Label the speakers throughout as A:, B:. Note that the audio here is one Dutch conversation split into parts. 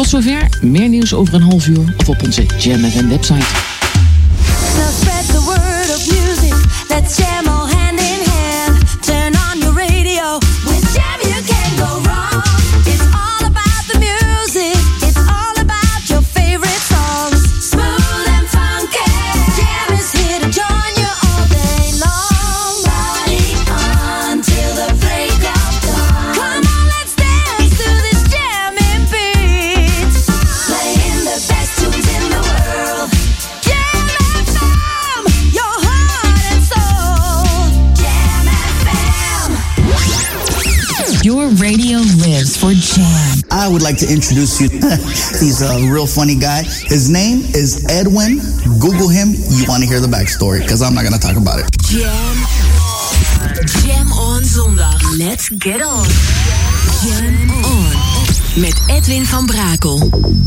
A: Tot zover, meer nieuws over een half uur of op onze Jam FM website.
B: Would like to introduce you. He's a real funny guy. His name is Edwin. Google him. You want to hear the backstory because I'm not going to talk about it.
C: Jam. Jam on zondag. Let's get on. Jam on. Met Edwin van Brakel.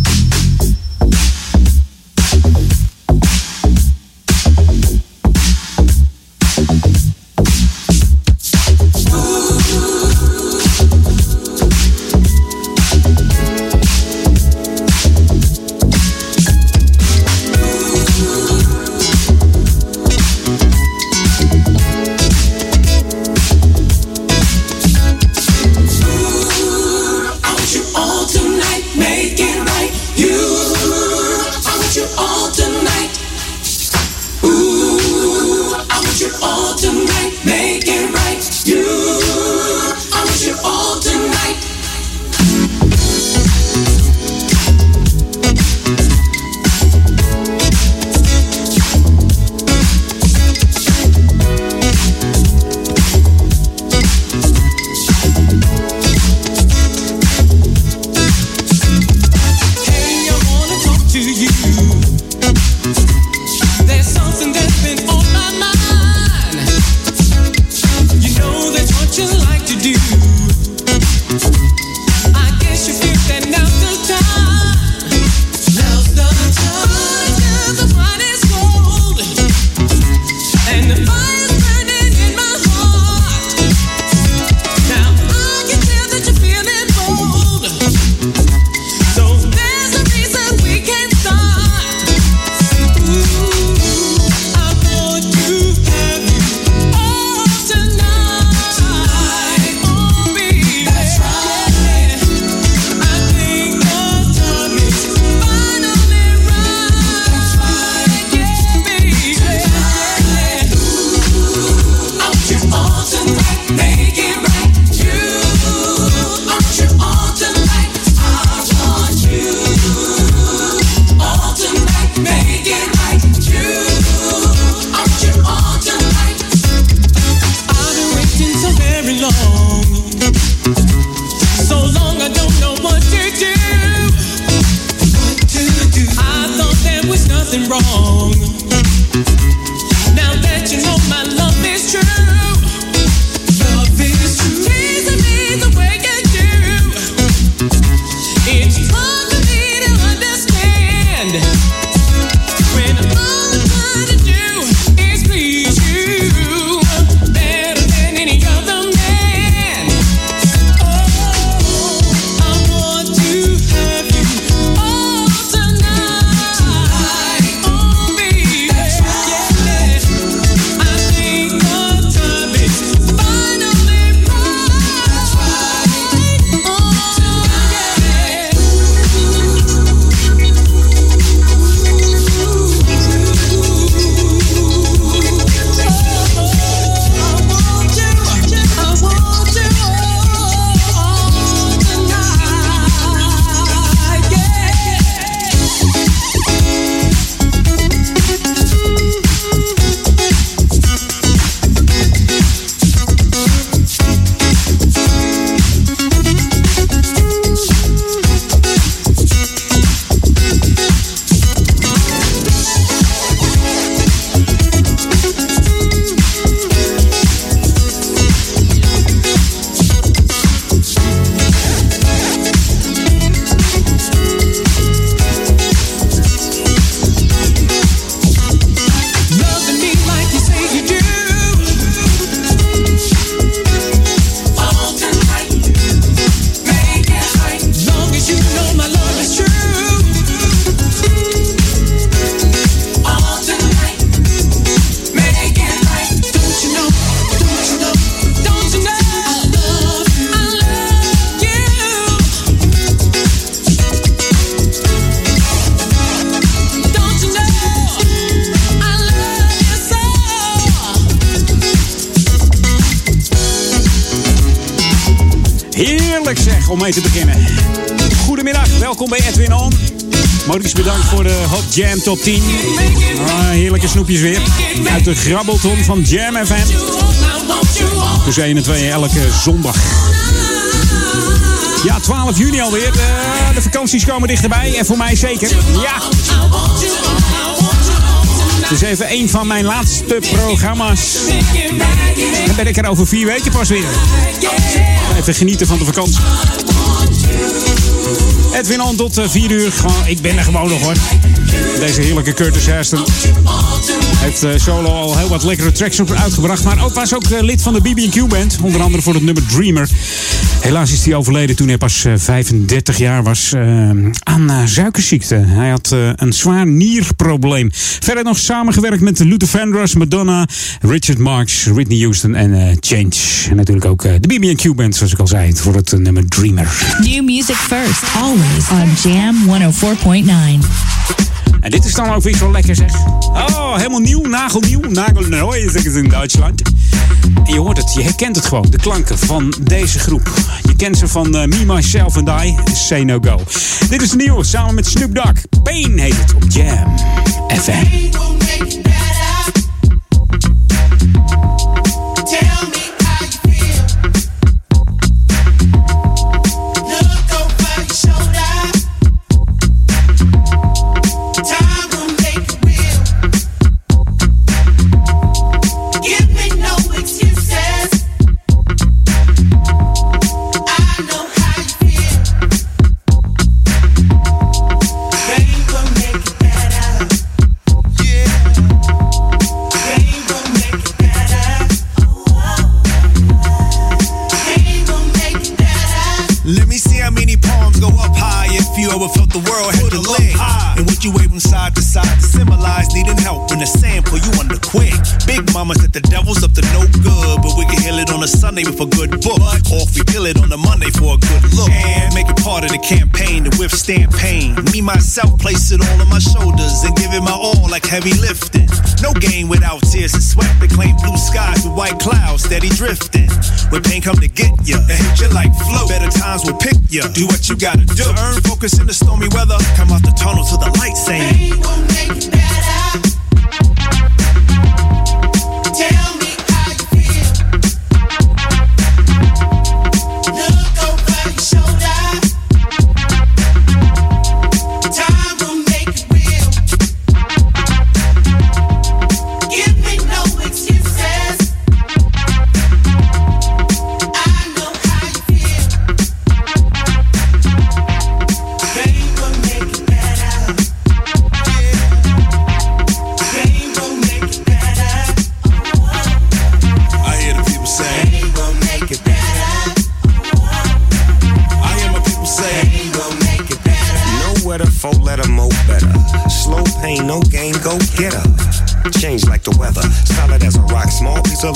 D: Jam Top 10. Ah, heerlijke snoepjes weer. Uit de grabbelton van Jam FM. Tussen 1 en 2 elke zondag. Ja, 12 juni alweer. De, vakanties komen dichterbij. En voor mij zeker. Ja. Het is even een van mijn laatste programma's. Dan ben ik er over vier weken pas weer. Even genieten van de vakantie. Edwin On tot 4 uur. Gewoon, ik ben er gewoon nog hoor. Deze heerlijke Curtis Hairston. Heeft eh, solo al heel wat lekkere tracks uitgebracht. Maar ook was ook eh, lid van de BB&Q band. Onder andere voor het nummer Dreamer. Helaas is hij overleden toen hij pas eh, 35 jaar was eh, aan eh, suikerziekte. Hij had eh, een zwaar nierprobleem. Verder nog samengewerkt met Luther Vandross, Madonna, Richard Marx, Whitney Houston en eh, Change. En natuurlijk ook eh, de BB&Q band, zoals ik al zei, voor het eh, nummer Dreamer.
E: New music first, always on Jam 104.9.
D: En dit is dan ook weer zo lekker zeg. Oh, helemaal nieuw, nagelnieuw. Nagelneu zeggen ze in Duitsland. En je hoort het, je herkent het gewoon. De klanken van deze groep. Je kent ze van eh, Me, Myself and I. Say No Go. Dit is nieuw, samen met Snoop Dogg. Pain heet het op Jam FM.
F: A Sunday good book. Or if we kill it on a Monday for a good look. And make it part of the campaign to withstand pain. Me, myself, place it all on my shoulders and give it my all like heavy lifting. No game without tears and sweat. They claim blue skies with white clouds steady drifting. When pain come to get ya, it hit you like flow. Better times will pick ya. Do what you gotta do. To earn focus in the stormy weather. Come out the tunnel to the light saying. I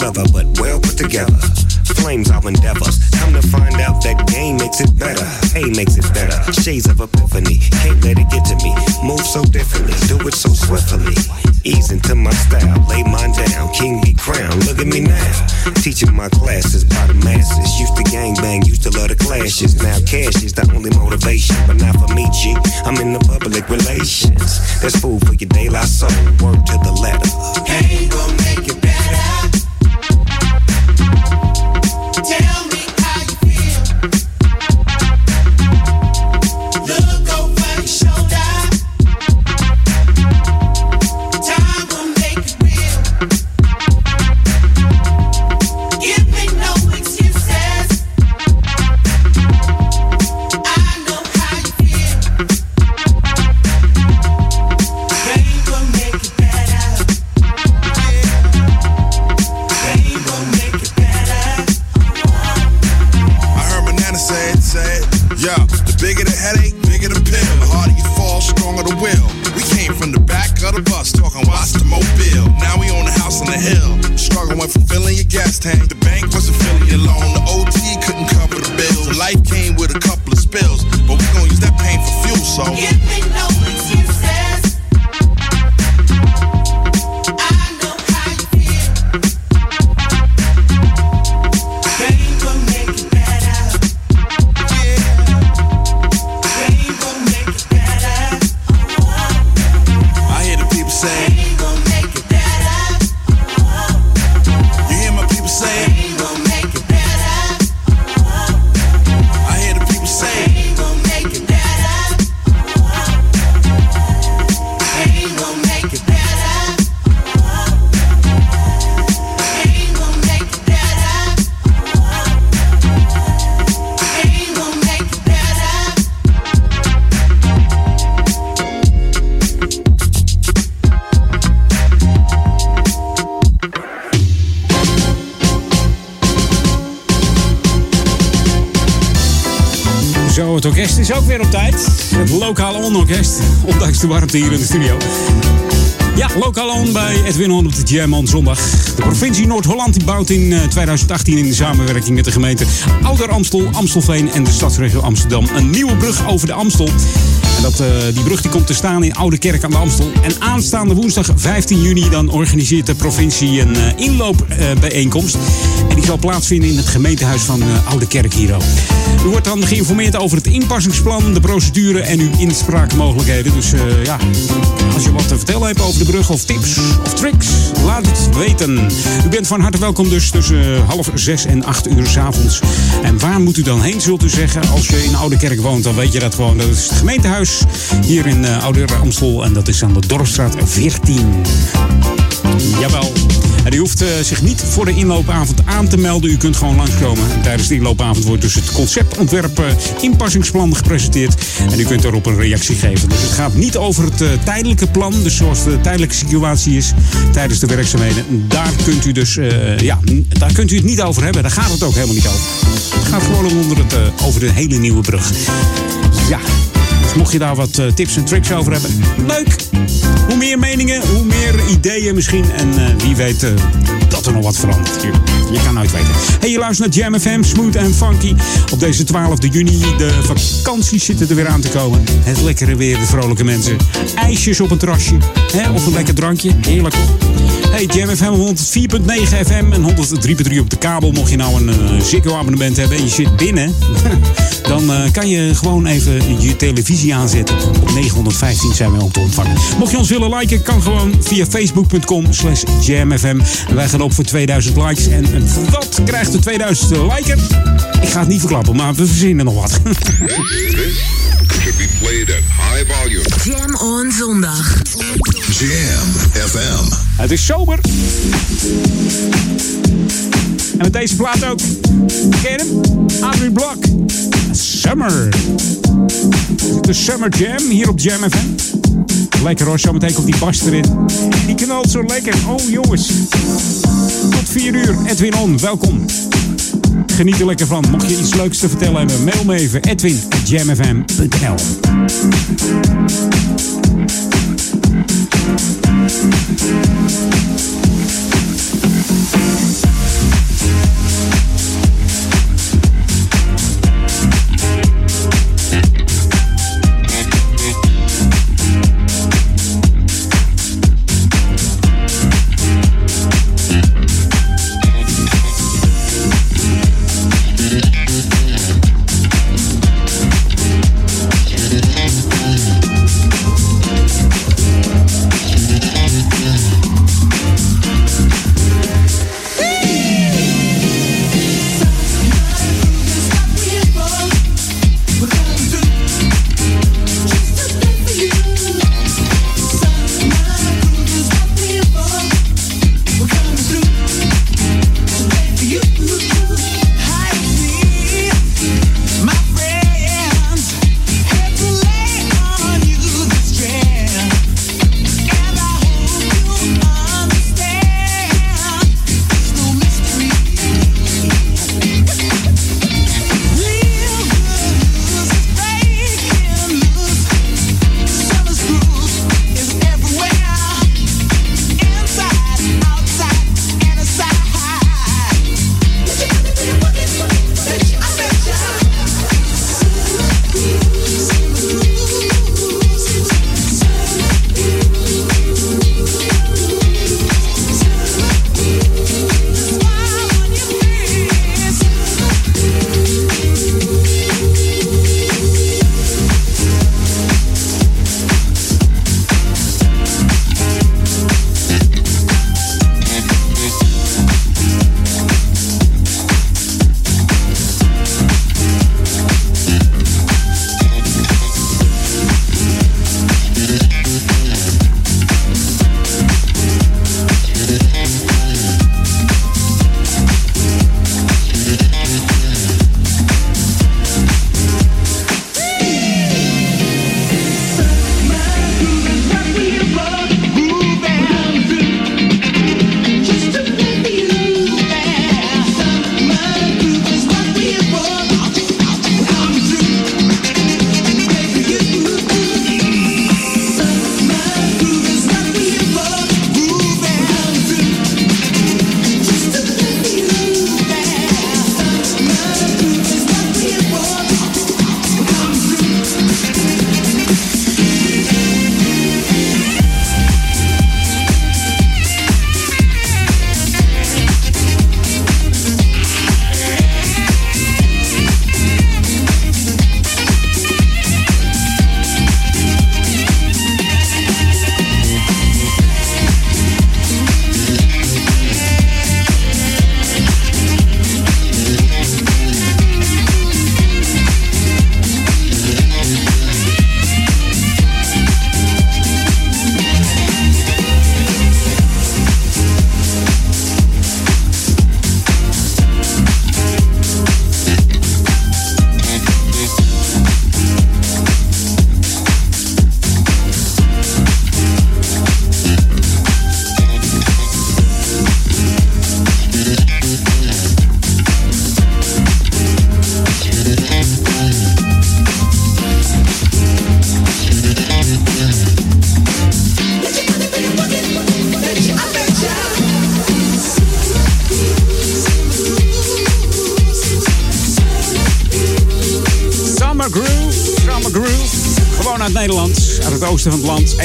G: leather, but well put together. Flames our endeavors. Come to find out that game makes it better. Hey makes it better. Shades of epiphany. Can't let it get to me. Move so differently. Do it so swiftly. Ease into my style. Lay mine down. King be crowned. Look at me now. Teaching my classes
D: onorkest, ondanks de warmte hier in de studio. Ja, lokaal on bij Edwin On op de Jam on zondag. De provincie Noord-Holland bouwt in eh, 2018 in samenwerking met de gemeente Ouder Amstel, Amstelveen en de stadsregio Amsterdam een nieuwe brug over de Amstel. En dat, eh, die brug die komt te staan in Oude Kerk aan de Amstel. En aanstaande woensdag 15 juni dan organiseert de provincie een eh, inloopbijeenkomst. En die zal plaatsvinden in het gemeentehuis van eh, Oude Kerk hier ook. U wordt dan geïnformeerd over het inpassingsplan, de procedure en uw inspraakmogelijkheden. Dus eh, ja, als je wat te vertellen hebt over de brug of tips of tricks, laat het weten. U bent van harte welkom dus tussen eh, half zes en acht uur s avonds. En waar moet u dan heen, zult u zeggen? Als je in Oude Kerk woont, dan weet je dat gewoon. Dat is het gemeentehuis hier in eh, Oude Amstel. En dat is aan de Dorpstraat 14. Jawel. U hoeft eh, zich niet voor de inloopavond aan te melden. U kunt gewoon langskomen. Tijdens de inloopavond wordt dus het conceptontwerp eh, inpassingsplan gepresenteerd. En u kunt daarop een reactie geven. Dus het gaat niet over het eh, tijdelijke plan. Dus zoals de tijdelijke situatie is tijdens de werkzaamheden. Daar kunt u dus, ja, daar kunt u het niet over hebben. Daar gaat het ook helemaal niet over. Het gaat gewoon onder het, over de hele nieuwe brug. Ja, mocht je daar wat eh, tips en tricks over hebben, leuk. Hoe meer meningen, hoe meer ideeën misschien. En eh, wie weet eh, dat er nog wat verandert. Je, je kan nooit weten. Hey, je luistert naar Jam FM, smooth en funky. Op deze 12 juni, de vakanties zitten er weer aan te komen. Het lekkere weer, de vrolijke mensen. IJsjes op een terrasje. Hè? Of een lekker drankje. Heerlijk. Hey, Jam FM 104.9 FM en 103.3 op de kabel. Mocht je nou een eh, Ziggo-abonnement hebben en je zit binnen... dan eh, kan je gewoon even je televisie aanzetten. Op 915 zijn we ook te ontvangen. Mocht je ons willen liken, kan gewoon via facebook.com slash jamfm. Wij gaan op voor 2000 likes. En, wat krijgt de 2000ste liker? Ik ga het niet verklappen, maar we verzinnen nog wat.
C: should be played at high volume.
H: Jam on zondag.
C: Jam FM.
D: Het is zomer. En met deze plaat ook. Ken hem? Adrian Block. Summer. De Summer Jam hier op Jam FM. Lekker hoor, zometeen komt die bas erin. Die knalt zo lekker. Oh jongens. Tot 4 uur. Edwin On, welkom. Geniet er lekker van. Mocht je iets leuks te vertellen hebben, mail me even. Edwin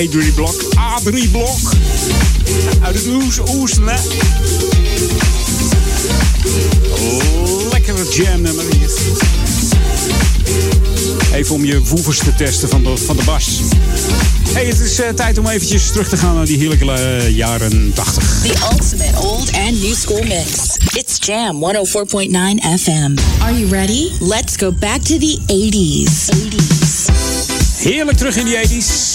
D: A3 Blok. A3 Blok. Uit het Oes, Oosten, hè. Lekkere jam nummer hier. Even om je woevers te testen van de, van de bas. Hey, het is eh, tijd om eventjes terug te gaan naar die heerlijke eh, jaren 80.
E: The ultimate old and new school mix. It's Jam 104.9 FM. Are you ready? Let's go back to the 80s. 80s.
D: Heerlijk terug in die 80s.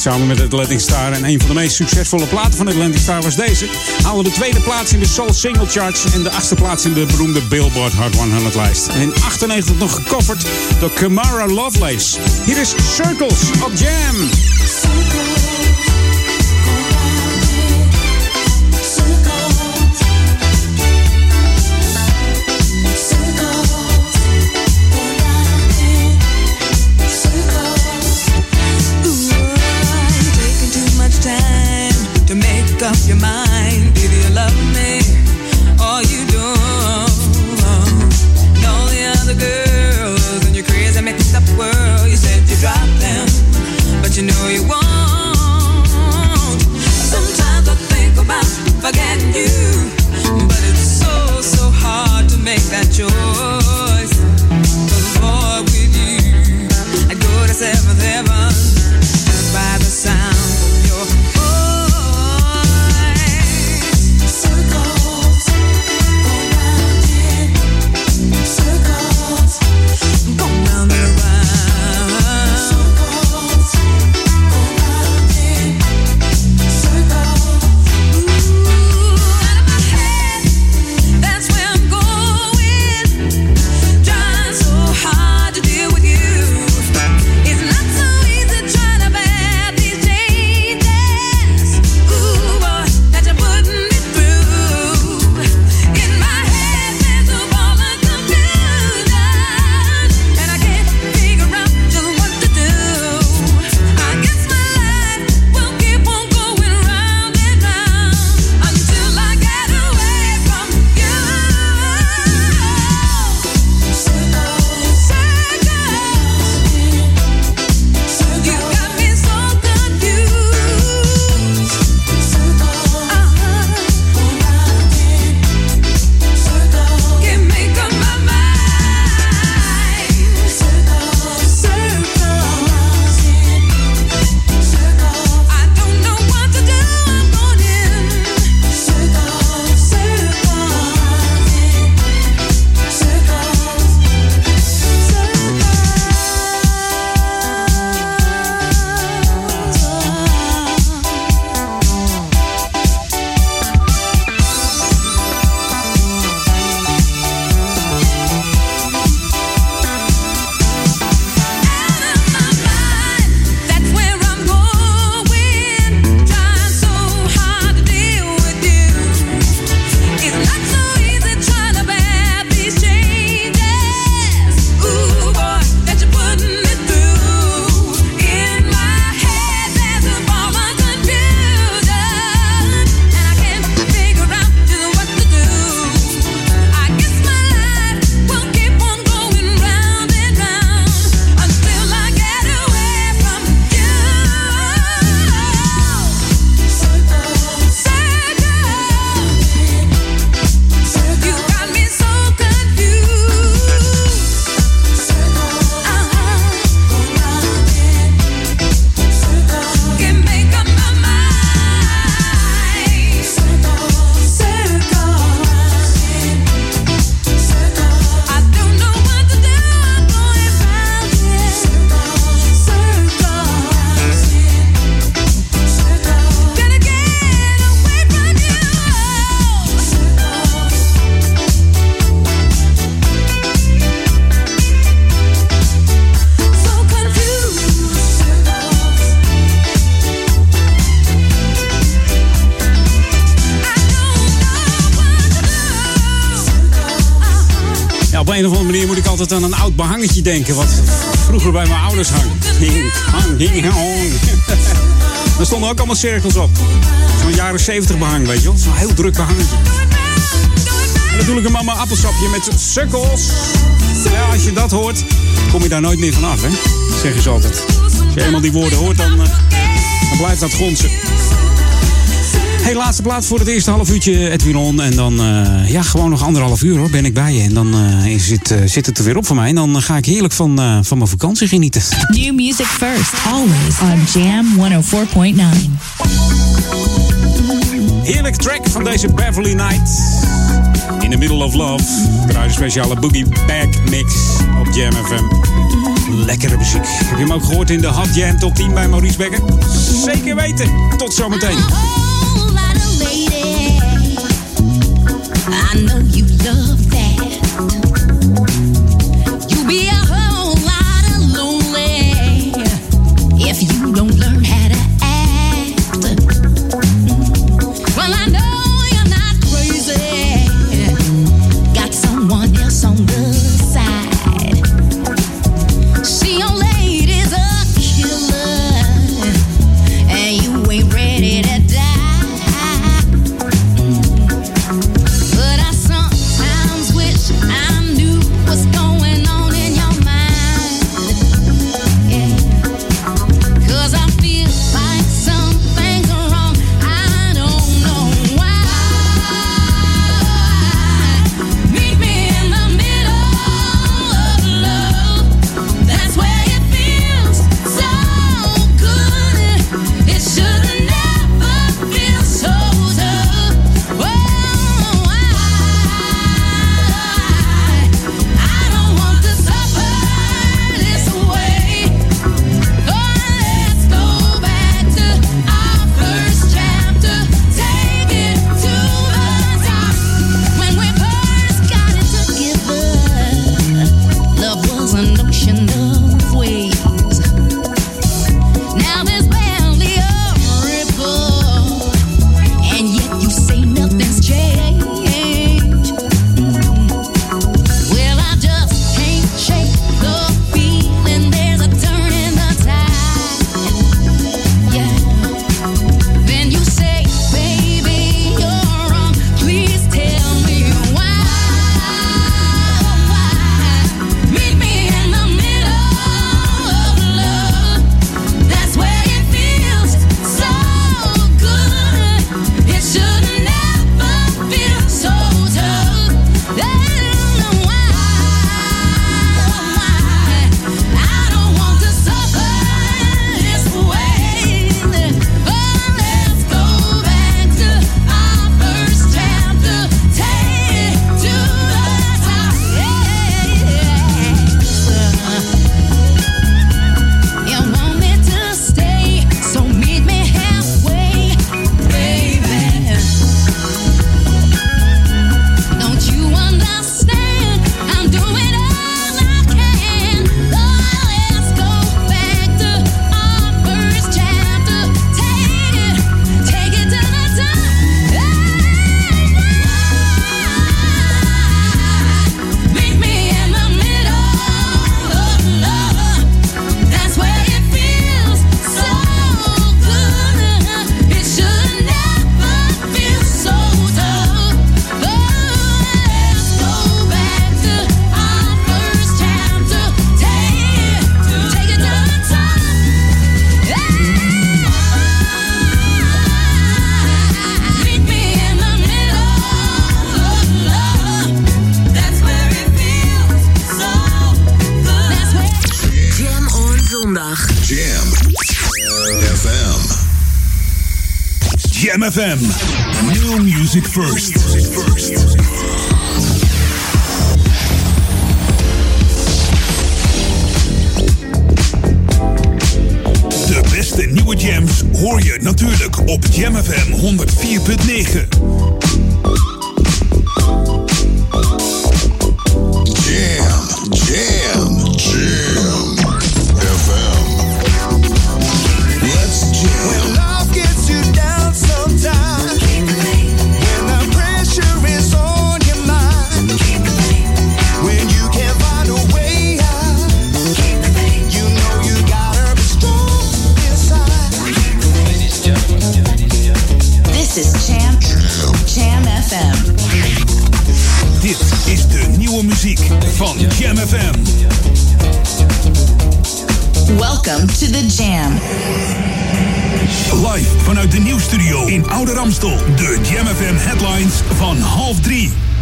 D: Samen met Atlantic Star. En een van de meest succesvolle platen van Atlantic Star was deze. Haalde de tweede plaats in de Soul Single Charts. En de achtste plaats in de beroemde Billboard Hot 100 lijst. En in 98 nog gecoverd door Kamara Lovelace. Hier is Circles op Jam. denken wat vroeger bij mijn ouders hang. Daar stonden ook allemaal cirkels op. Zo'n jaren 70 behang, weet je wel. Zo'n heel druk behangetje. En natuurlijk een mama appelsapje met sukkels. Ja, als je dat hoort, kom je daar nooit meer vanaf, hè? Zeg ze altijd. Als je eenmaal die woorden hoort, dan, eh, dan blijft dat gonzen. Hey, laatste plaats voor het eerste half uurtje, Edwin On. En dan, eh, ja, gewoon nog anderhalf uur hoor, ben ik bij je. En dan eh, is het, eh, zit het er weer op voor mij. En dan ga ik heerlijk van, van mijn vakantie genieten.
E: New music first, always on Jam 104.9.
D: Heerlijk track van deze Beverly Knight. In the Middle of Love. Draai een speciale Boogie Back mix op Jam FM lekkere muziek. Heb je hem ook gehoord in de Hot Jam Top 10 bij Maurice Becker? Zeker weten. Tot zometeen.
I: I know you love first.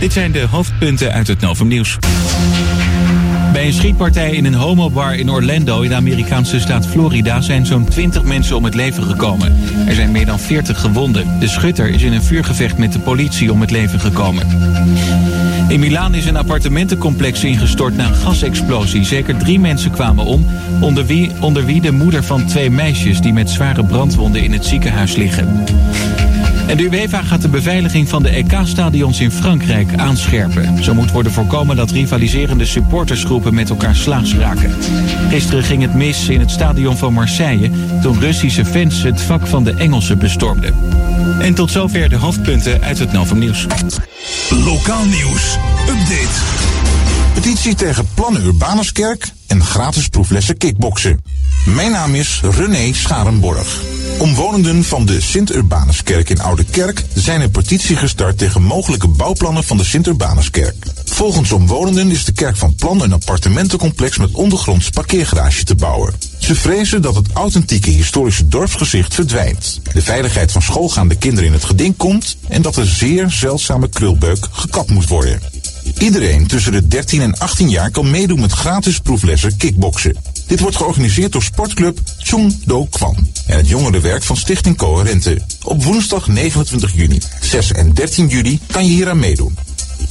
J: Dit zijn de hoofdpunten uit het Novum Nieuws. Bij een schietpartij in een homobar in Orlando in de Amerikaanse staat Florida zijn zo'n 20 mensen om het leven gekomen. Er zijn meer dan 40 gewonden. De schutter is in een vuurgevecht met de politie om het leven gekomen. In Milaan is een appartementencomplex ingestort na een gasexplosie. Zeker drie mensen kwamen om, onder wie, onder wie de moeder van twee meisjes die met zware brandwonden in het ziekenhuis liggen. En de UEFA gaat de beveiliging van de EK-stadions in Frankrijk aanscherpen. Zo moet worden voorkomen dat rivaliserende supportersgroepen met elkaar slaags raken. Gisteren ging het mis in het stadion van Marseille toen Russische fans het vak van de Engelsen bestormden. En tot zover de hoofdpunten uit het Novum Nieuws.
K: Lokaal nieuws. Update.
L: Petitie tegen plannen Urbanuskerk en gratis proeflessen kickboksen. Mijn naam is René Scharenborg. Omwonenden van de Sint-Urbanuskerk in Oude Kerk zijn een petitie gestart tegen mogelijke bouwplannen van de Sint-Urbanuskerk. Volgens omwonenden is de kerk van plan een appartementencomplex met ondergronds parkeergarage te bouwen. Ze vrezen dat het authentieke historische dorpsgezicht verdwijnt, de veiligheid van schoolgaande kinderen in het geding komt en dat de zeer zeldzame krulbeuk gekapt moet worden. Iedereen tussen de 13 en 18 jaar kan meedoen met gratis proeflessen kickboksen. Dit wordt georganiseerd door sportclub Chung Do Kwan en het jongerenwerk van Stichting Coherente. Op woensdag 29 juni, 6 en 13 juli kan je hier aan meedoen.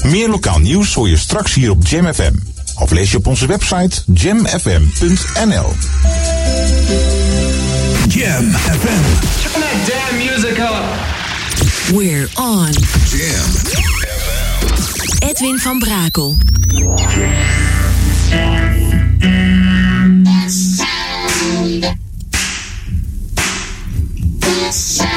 L: Meer lokaal nieuws hoor je straks hier op Jam FM. Of lees je op onze website jamfm.nl.
K: Jam FM.
M: Turn that damn music up.
H: We're on.
C: Jam
H: Edwin van Brakel. Jam
D: It's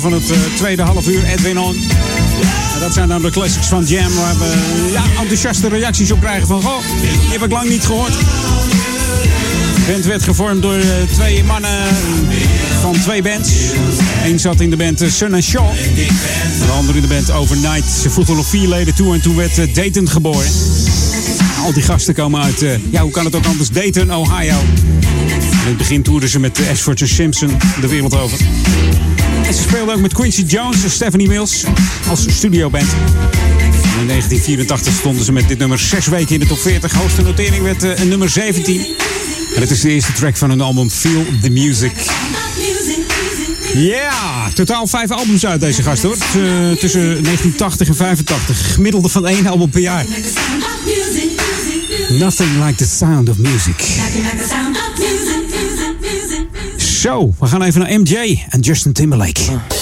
D: van het eh, tweede half uur. Edwin On. En dat zijn dan de classics van Jam waar we ja, enthousiaste reacties op krijgen van... Goh, die heb ik lang niet gehoord. Band werd gevormd door eh, twee mannen van twee bands. Eén zat in de band eh, Sun and Shaw. De andere in de band Overnight. Ze voegden nog vier leden toe en toen werd eh, Dayton geboren. Al die gasten komen uit, ja hoe kan het ook anders, Dayton, Ohio. In het begin toerden ze met Ashford Simpson de wereld over. En ze speelden ook met Quincy Jones en Stephanie Mills als studioband. In 1984 stonden ze met dit nummer zes weken in de top 40. Hoogste notering werd eh, een nummer 17. En het is de eerste track van hun album Feel the Music. Ja, totaal vijf albums uit deze gast hoor. T- tussen 1980 en 85. Gemiddelde van één album per jaar. Nothing like the sound of music. Zo, we gaan even naar MJ en Justin Timberlake.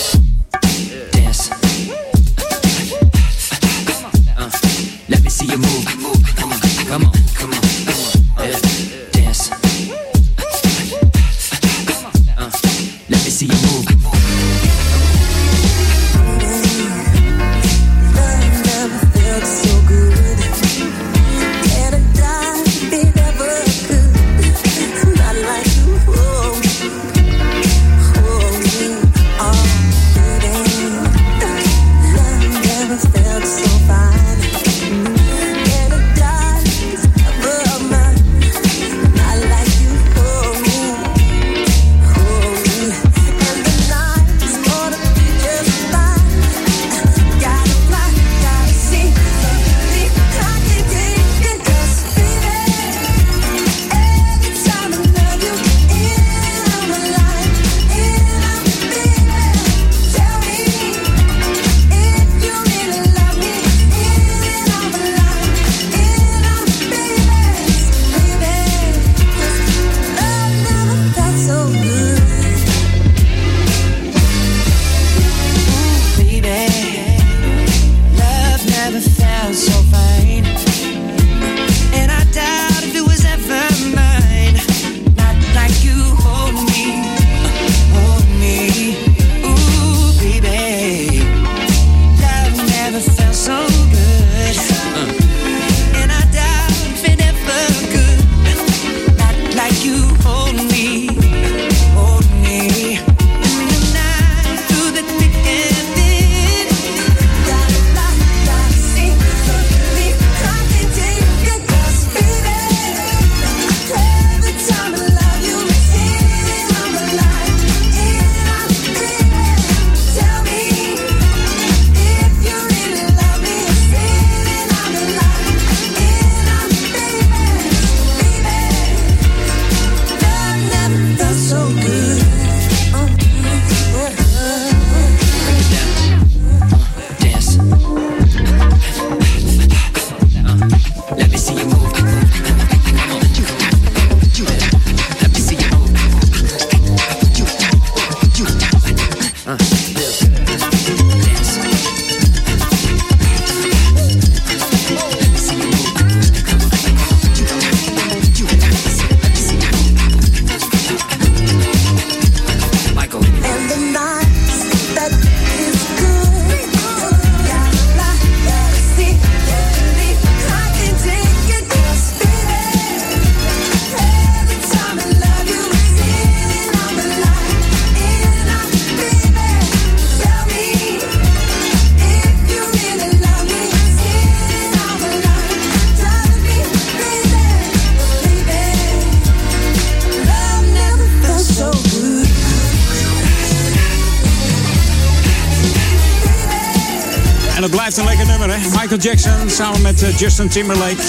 D: Jackson samen met eh, Justin Timberlake.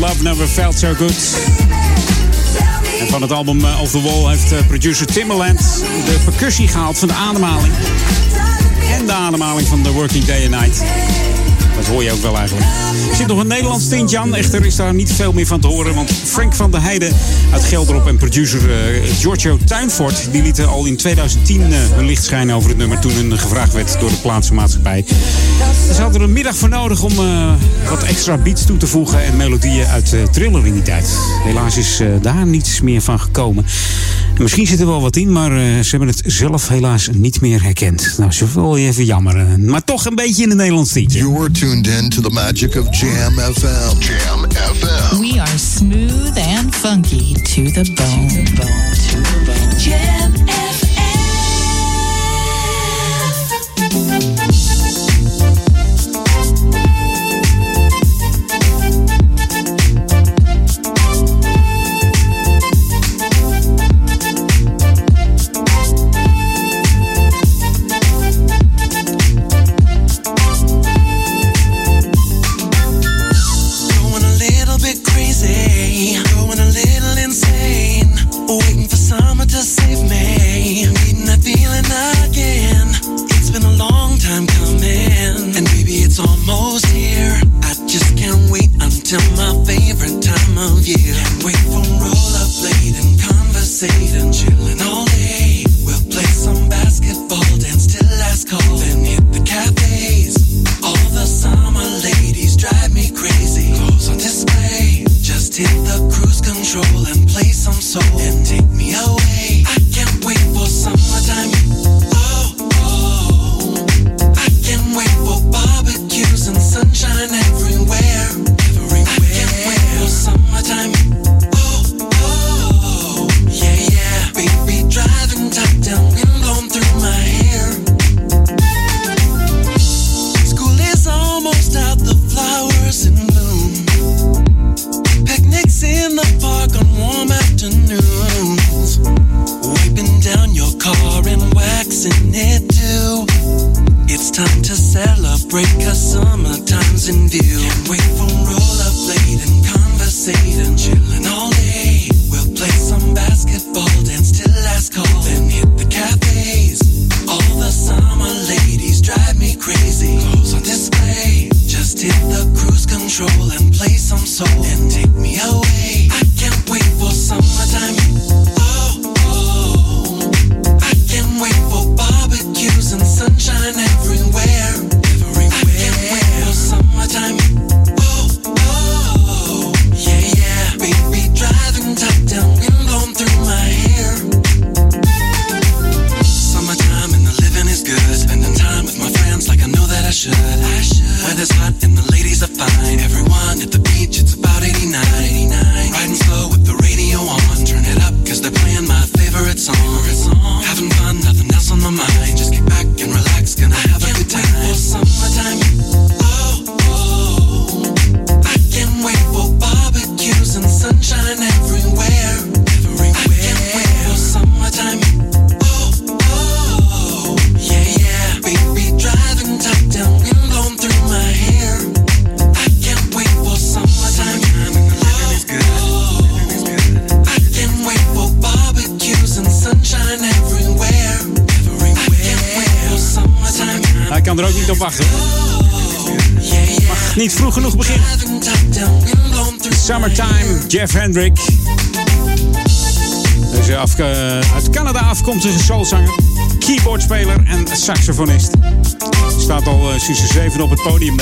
D: Love Never Felt So Good. En van het album eh, Off The Wall heeft eh, producer Timberland de percussie gehaald van de ademhaling. En de ademhaling van The Working Day and Night. Dat hoor je ook wel eigenlijk. Er zit nog een Nederlands tintje aan. Echter is daar niet veel meer van te horen. Want Frank van der Heijden uit Gelderop en producer eh, Giorgio Tuinfort... die lieten al in 2010 eh, hun licht schijnen over het nummer... toen hun gevraagd werd door de plaatsmaatschappij. Ze hadden er een middag voor nodig om eh, wat extra beats toe te voegen... en melodieën uit Thriller in die tijd. Helaas is daar niets meer van gekomen. En misschien zit er wel wat in, maar eh, ze hebben het zelf helaas niet meer herkend. Nou, ze wel even jammer. eh, maar toch een beetje in het Nederlands tintje.
N: You're tuned in to the magic of Jam FM. Jam FM.
E: We are smooth and funky to the bone. Jam
M: almost here. I just can't wait until my favorite time of year. Can't wait for rollerblading, conversating, chilling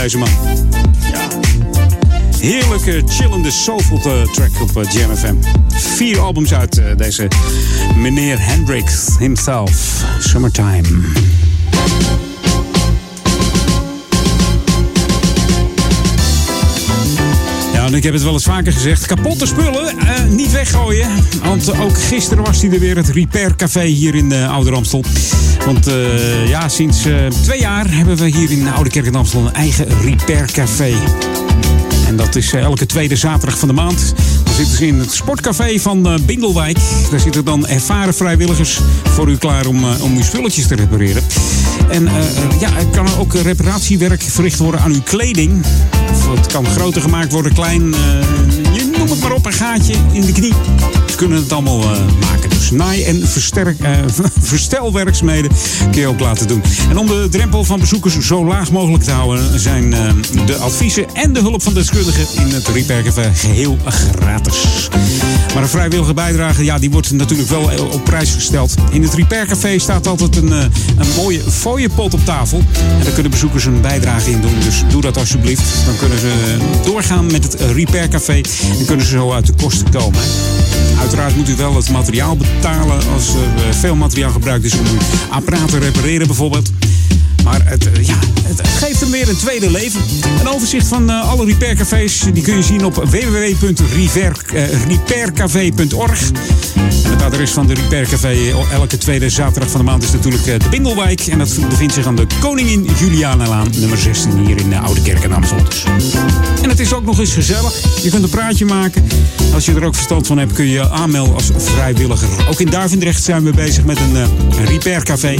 D: deze man. Ja. Heerlijke, chillende, soulful eh, track op eh, Jam. Vier albums uit eh, deze meneer Hendricks himself. Summertime. Ik heb het wel eens vaker gezegd. Kapotte spullen, niet weggooien. Want ook gisteren was hij er weer, het Repair Café hier in uh, Ouder Amstel. Want eh, ja, sinds eh, twee jaar hebben we hier in Oude Kerk in Amstel een eigen Repair Café. En dat is eh, elke tweede zaterdag van de maand. Dan zitten ze in het sportcafé van Bindelwijk. Daar zitten dan ervaren vrijwilligers voor u klaar om, om uw spulletjes te repareren. En ja, er kan ook reparatiewerk verricht worden aan uw kleding. Of het kan groter gemaakt worden, klein. je noem het maar op, een gaatje in de knie. Ze kunnen het allemaal maken. Dus naai- en versterk, eh, verstelwerkzaamheden ook laten doen. En om de drempel van bezoekers zo laag mogelijk te houden... zijn eh, de adviezen en de hulp van deskundigen in het Café geheel gratis. Maar een vrijwillige bijdrage, ja, die wordt natuurlijk wel op prijs gesteld. In het Repair Café staat altijd een, eh, een mooie fooiepot op tafel. En daar kunnen bezoekers een bijdrage in doen. Dus doe dat alsjeblieft. Dan kunnen ze doorgaan met het Repair Café. En kunnen ze zo uit de kosten komen. Uiteraard moet u wel het materiaal betalen als er eh, veel materiaal gebruikt is om uw apparaat te repareren bijvoorbeeld. Maar het, eh, het geeft hem weer een tweede leven. Een overzicht van eh, alle repaircafés die kun je zien op www.repaircafé.org. Het adres van de Repaircafé eh, elke tweede zaterdag van de maand is natuurlijk de Bindelwijk. En dat bevindt zich aan de Koningin Julianalaan, nummer 16 hier in de Oude Kerk in. En het is ook nog eens gezellig. Je kunt een praatje maken. Als je er ook verstand van hebt, kun je je aanmelden als vrijwilliger. Ook in Duivendrecht zijn we bezig met een, een repaircafé.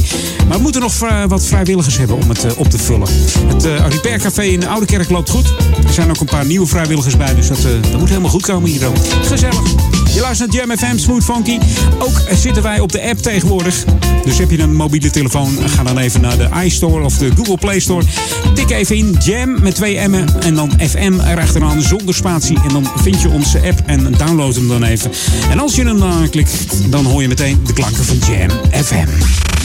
D: Maar we moeten nog wat vrijwilligers hebben om het eh, op te vullen. Het eh repaircafé in de Oude Kerk loopt goed. Er zijn ook een paar nieuwe vrijwilligers bij, dus dat, eh, dat moet helemaal goed komen hier. ook. Gezellig. Je luistert naar Jam FM Smooth Funky. Ook zitten wij op de app tegenwoordig. Dus heb je een mobiele telefoon, ga dan even naar de iStore of de Google Play Store. Tik even in Jam met twee M'en en dan FM erachteraan zonder spatie. En dan vind je onze app en download hem dan even. En als je hem dan aanklikt, dan hoor je meteen de klanken van Jam FM.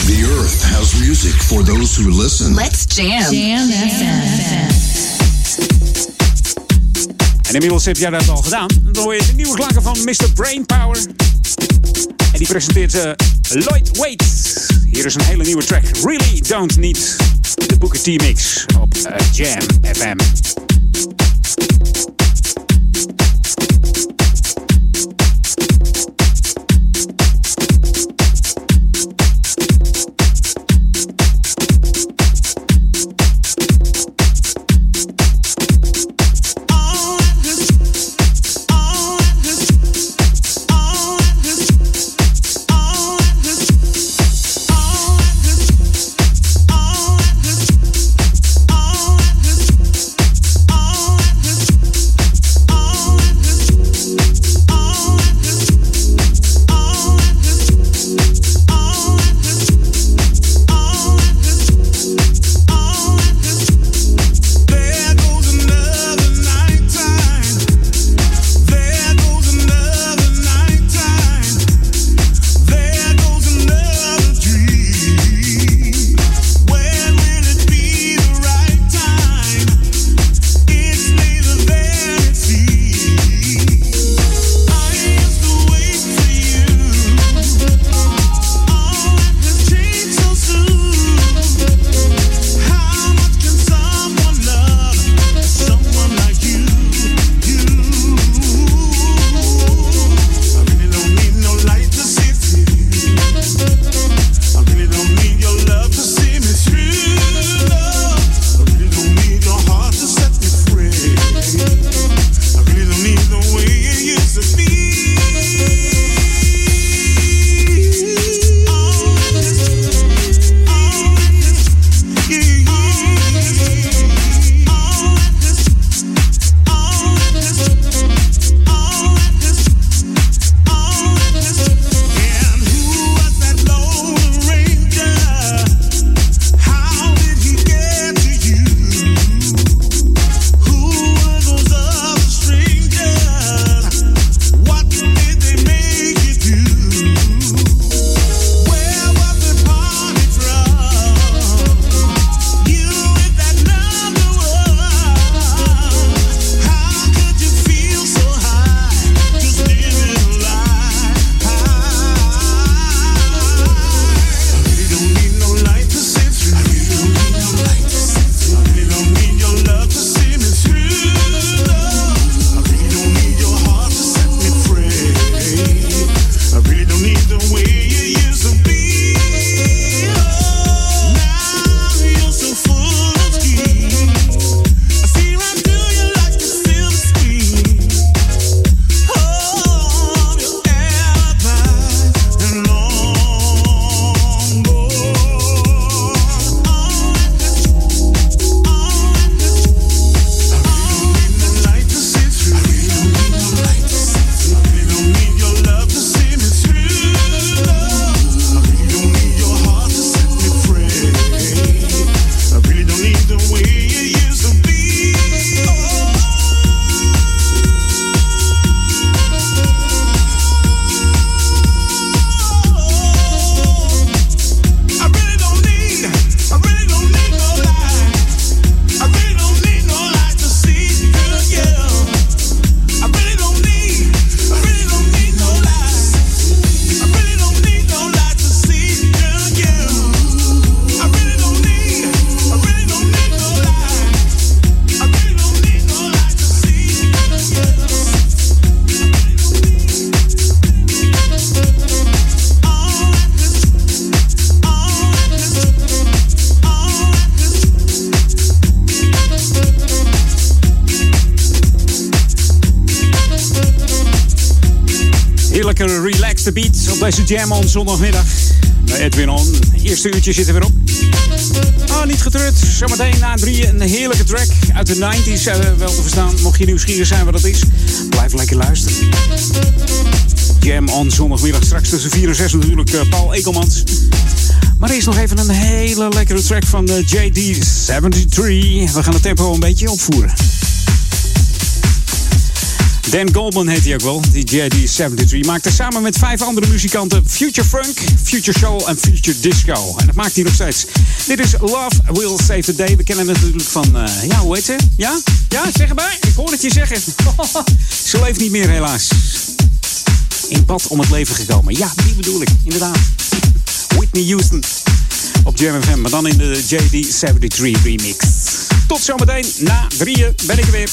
N: The earth has music for those who listen.
E: Let's jam. Jam FM.
D: En inmiddels heb jij dat al gedaan. Dan hoor je de nieuwe klanken van Mr. Brainpower. En die presenteert uh, Lloyd Wait. Hier is een hele nieuwe track. Really Don't Need de Booker T Mix op eh, Jam FM.
O: Deze Jam on zondagmiddag. Edwin On. Eerste uurtje zit er weer op. Oh, niet getreurd. Zometeen na drieën een heerlijke track uit de 90s eh, wel te verstaan. Mocht je nieuwsgierig zijn wat dat is, blijf lekker luisteren. Jam on zondagmiddag. Straks tussen 4 en 6 natuurlijk eh, Paul Ekelmans. Maar eerst nog even een hele lekkere track van eh, JD73. We gaan het tempo een beetje opvoeren. Dan Goldman heet hij ook wel, die JD73. Maakte samen met vijf andere muzikanten Future Funk, Future Soul en Future Disco. En dat maakt hij nog steeds. Dit is Love Will Save the Day. We kennen het natuurlijk van, eh, ja, hoe heet ze? Ja? Ja, zeg maar. Ik hoor het je zeggen. ze leeft niet meer helaas. In pad om het leven gekomen. Ja, die bedoel ik, inderdaad. Whitney Houston op Jam FM, maar dan in de JD73 remix. Tot zometeen, na drieën ben ik er weer.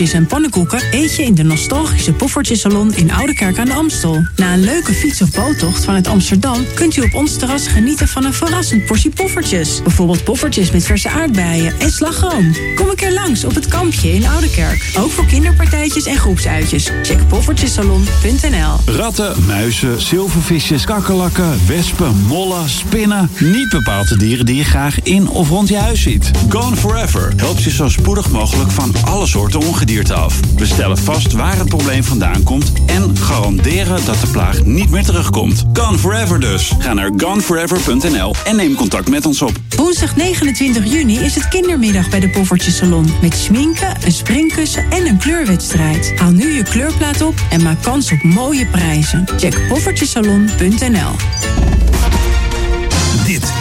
P: En eet je in de nostalgische Poffertjesalon in Oudekerk aan de Amstel. Na een leuke fiets- of boottocht vanuit Amsterdam kunt u op ons terras genieten van een verrassend portie poffertjes. Bijvoorbeeld poffertjes met verse aardbeien en slagroom. Kom een keer langs op het kampje in Oudekerk. Ook voor kinderpartijtjes en groepsuitjes. Check poffertjesalon.nl
Q: Ratten, muizen, zilvervisjes, kakkerlakken, wespen, mollen, spinnen. Niet bepaalde dieren die je graag in of rond je huis ziet. Gone Forever helpt je zo spoedig mogelijk van alle soorten ongedierte af. We stellen vast waar het probleem vandaan komt en garanderen dat de plaag niet meer terugkomt. Gone Forever dus. Ga naar goneforever.nl en neem contact met ons op.
P: Woensdag 29 juni is het kindermiddag bij de Poffertjesalon. Met schminken, een springkussen en een kleurwedstrijd. Haal nu je kleurplaat op en maak kans op mooie prijzen. Check poffertjesalon.nl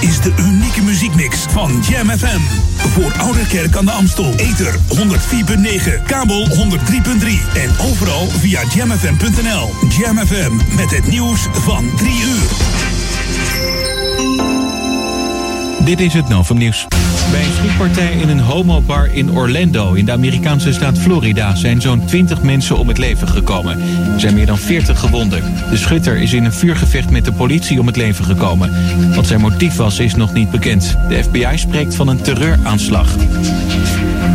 R: is de unieke muziekmix van Jam FM. Voor Ouderkerk aan de Amstel. Ether 104.9, kabel 103.3 en overal via jamfm.nl. Jam FM met het nieuws van 3 uur.
J: Dit is het Novum Nieuws. Bij een schietpartij in een homobar in Orlando in de Amerikaanse staat Florida zijn zo'n 20 mensen om het leven gekomen. Er zijn meer dan 40 gewonden. De schutter is in een vuurgevecht met de politie om het leven gekomen. Wat zijn motief was is nog niet bekend. De FBI spreekt van een terreuraanslag.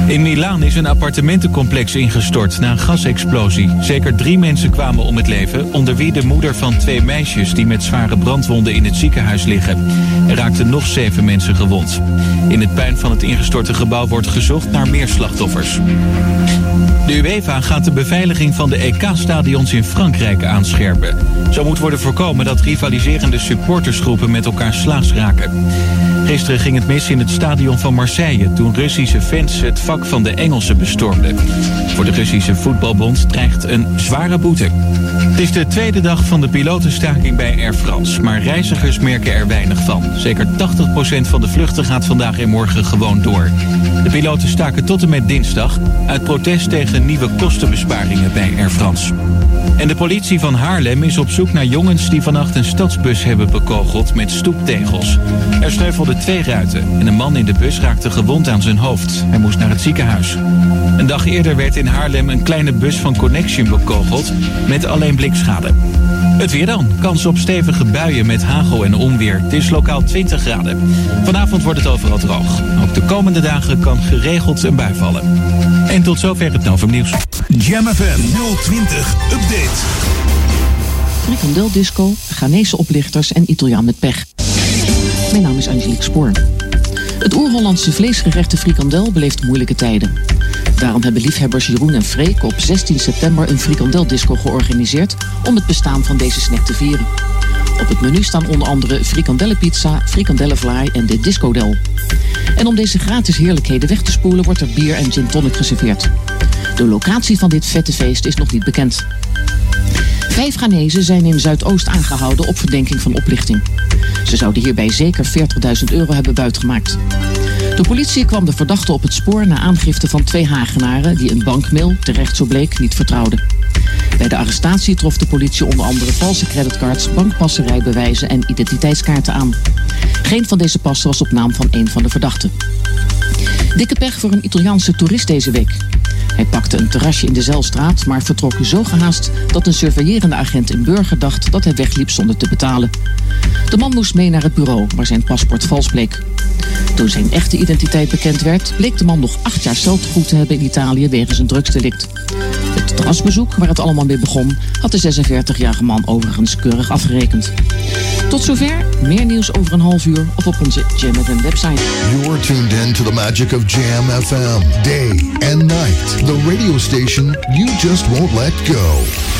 J: In Milaan is een appartementencomplex ingestort na een gasexplosie. Zeker drie mensen kwamen om het leven, onder wie de moeder van twee meisjes die met zware brandwonden in het ziekenhuis liggen. Er raakten nog zeven mensen gewond. In het van het ingestorte gebouw wordt gezocht naar meer slachtoffers. De UEFA gaat de beveiliging van de EK-stadions in Frankrijk aanscherpen. Zo moet worden voorkomen dat rivaliserende supportersgroepen met elkaar slaags raken. Gisteren ging het mis in het stadion van Marseille toen Russische fans het vak van de Engelsen bestormden. Voor de Russische voetbalbond dreigt een zware boete. Het is de tweede dag van de pilotenstaking bij Air France, maar reizigers merken er weinig van. Zeker 80% van de vluchten gaat vandaag en morgen gewoon door. De piloten staken tot en met dinsdag uit protest tegen nieuwe kostenbesparingen bij Air France. En de politie van Haarlem is op zoek naar jongens die vannacht een stadsbus hebben bekogeld met stoeptegels. Er sneuvelden twee ruiten en een man in de bus raakte gewond aan zijn hoofd. Hij moest naar het ziekenhuis. Een dag eerder werd in Haarlem een kleine bus van Connection bekogeld met alleen blikschade. Het weer dan. Kans op stevige buien met hagel en onweer. Het is lokaal 20 graden. Vanavond wordt het overal droog. Ook de komende dagen kan geregeld een bui vallen. En tot zover het Novum Nieuws.
K: Jam FM 020 Update.
S: Frikandel disco, Ghanese oplichters en Italiaan met pech. Mijn naam is Angelique Spoor. Het oer-Hollandse vleesgerechte frikandel beleeft moeilijke tijden. Daarom hebben liefhebbers Jeroen en Freek op 16 september een frikandeldisco georganiseerd om het bestaan van deze snack te vieren. Op het menu staan onder andere frikandellenpizza, frikandellenvlaai en de discodel. En om deze gratis heerlijkheden weg te spoelen wordt er bier en gin tonic geserveerd. De locatie van dit vette feest is nog niet bekend. Vijf Ghanese zijn in Zuidoost aangehouden op verdenking van oplichting. Ze zouden hierbij zeker 40.000 euro hebben buitgemaakt. De politie kwam de verdachte op het spoor na aangifte van twee Hagenaren die een bankmail, terecht zo bleek, niet vertrouwden. Bij de arrestatie trof de politie onder andere valse creditcards, bankpassen, rijbewijzen en identiteitskaarten aan. Geen van deze passen was op naam van een van de verdachten. Dikke pech voor een Italiaanse toerist deze week. Hij pakte een terrasje in de Zelstraat, maar vertrok zo gehaast dat een surveillerende agent in Burger dacht dat hij wegliep zonder te betalen. De man moest mee naar het bureau, waar zijn paspoort vals bleek. Toen zijn echte identiteit bekend werd, bleek de man nog acht jaar celtegoed te hebben in Italië wegens een drugsdelict. Het terrasbezoek, waar het allemaal mee begon, had de 46-jarige man overigens keurig afgerekend. Tot zover, meer nieuws over een half uur of op onze Jam website.
N: You're tuned in to the magic of Jam FM, day and night. The radio station you just won't let go.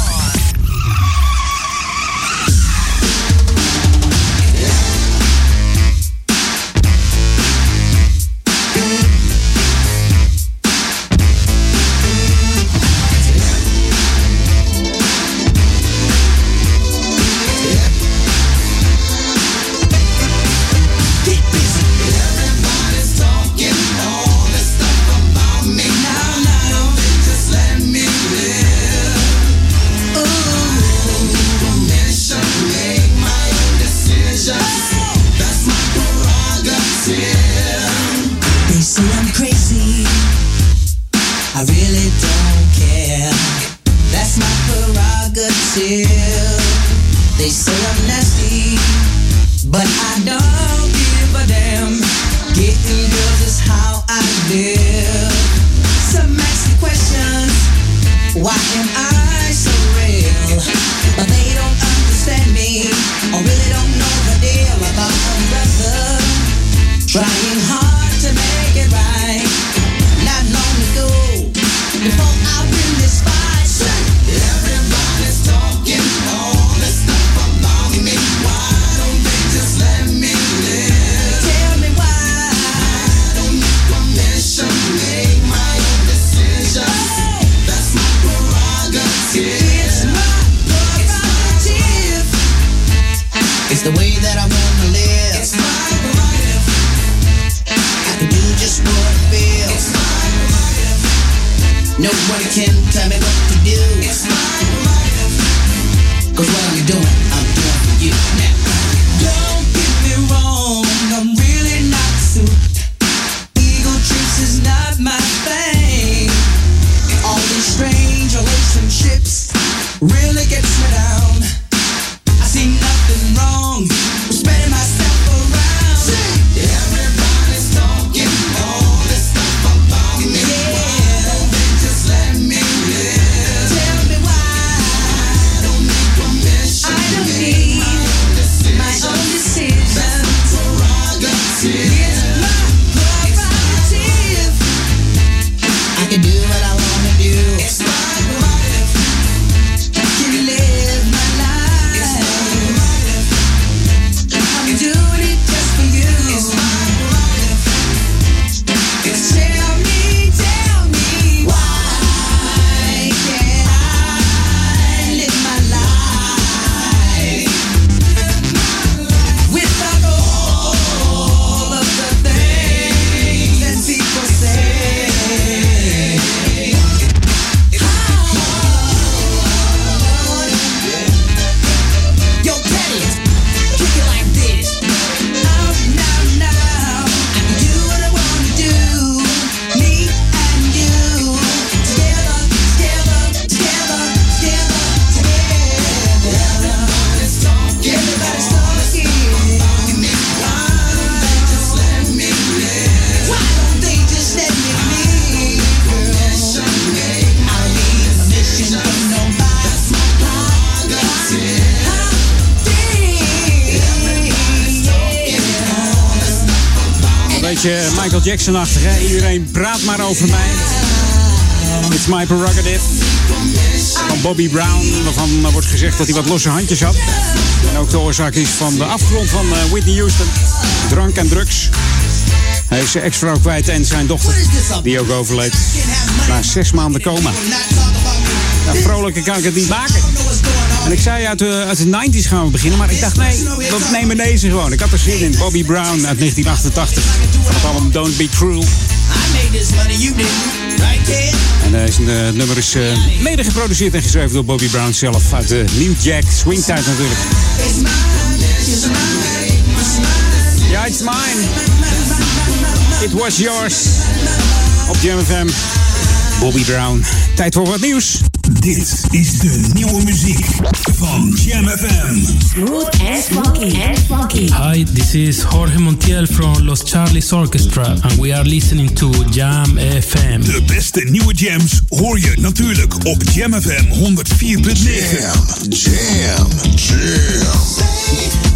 M: Nobody can tell me what to do. It's my prerogative. Cause what I'm doing, I'm doing for you. Now,
D: Jackson-achtig, hè? Iedereen praat maar over mij. It's my prerogative. Van Bobby Brown, waarvan wordt gezegd dat hij wat losse handjes had. En ook de oorzaak is van de afgrond van eh, Whitney Houston. Drank en drugs. Hij is zijn ex-vrouw kwijt en zijn dochter, die ook overleed. Na zes maanden coma. Ja, vrolijker kan ik het niet maken. En ik zei uit de, uit de 90s gaan we beginnen, maar ik dacht nee, we nemen deze gewoon. Ik had er zin in. Bobby Brown uit 1988 van het album Don't Be Cruel. En eh, zijn, eh, het nummer is eh, mede geproduceerd en geschreven door Bobby Brown zelf uit de New Jack Swing tijd natuurlijk. Ja, it's mine. It was yours. Op Jam FM. Bobby Brown. Tijd voor wat nieuws.
K: Dit is de nieuwe muziek van Jam FM.
I: Smooth and funky. And funky.
T: Hi, this is Jorge Montiel from Los Charlies Orchestra, and we are listening to Jam FM.
K: De beste nieuwe jams hoor je natuurlijk op Jam FM 104.9. Jam, jam, jam.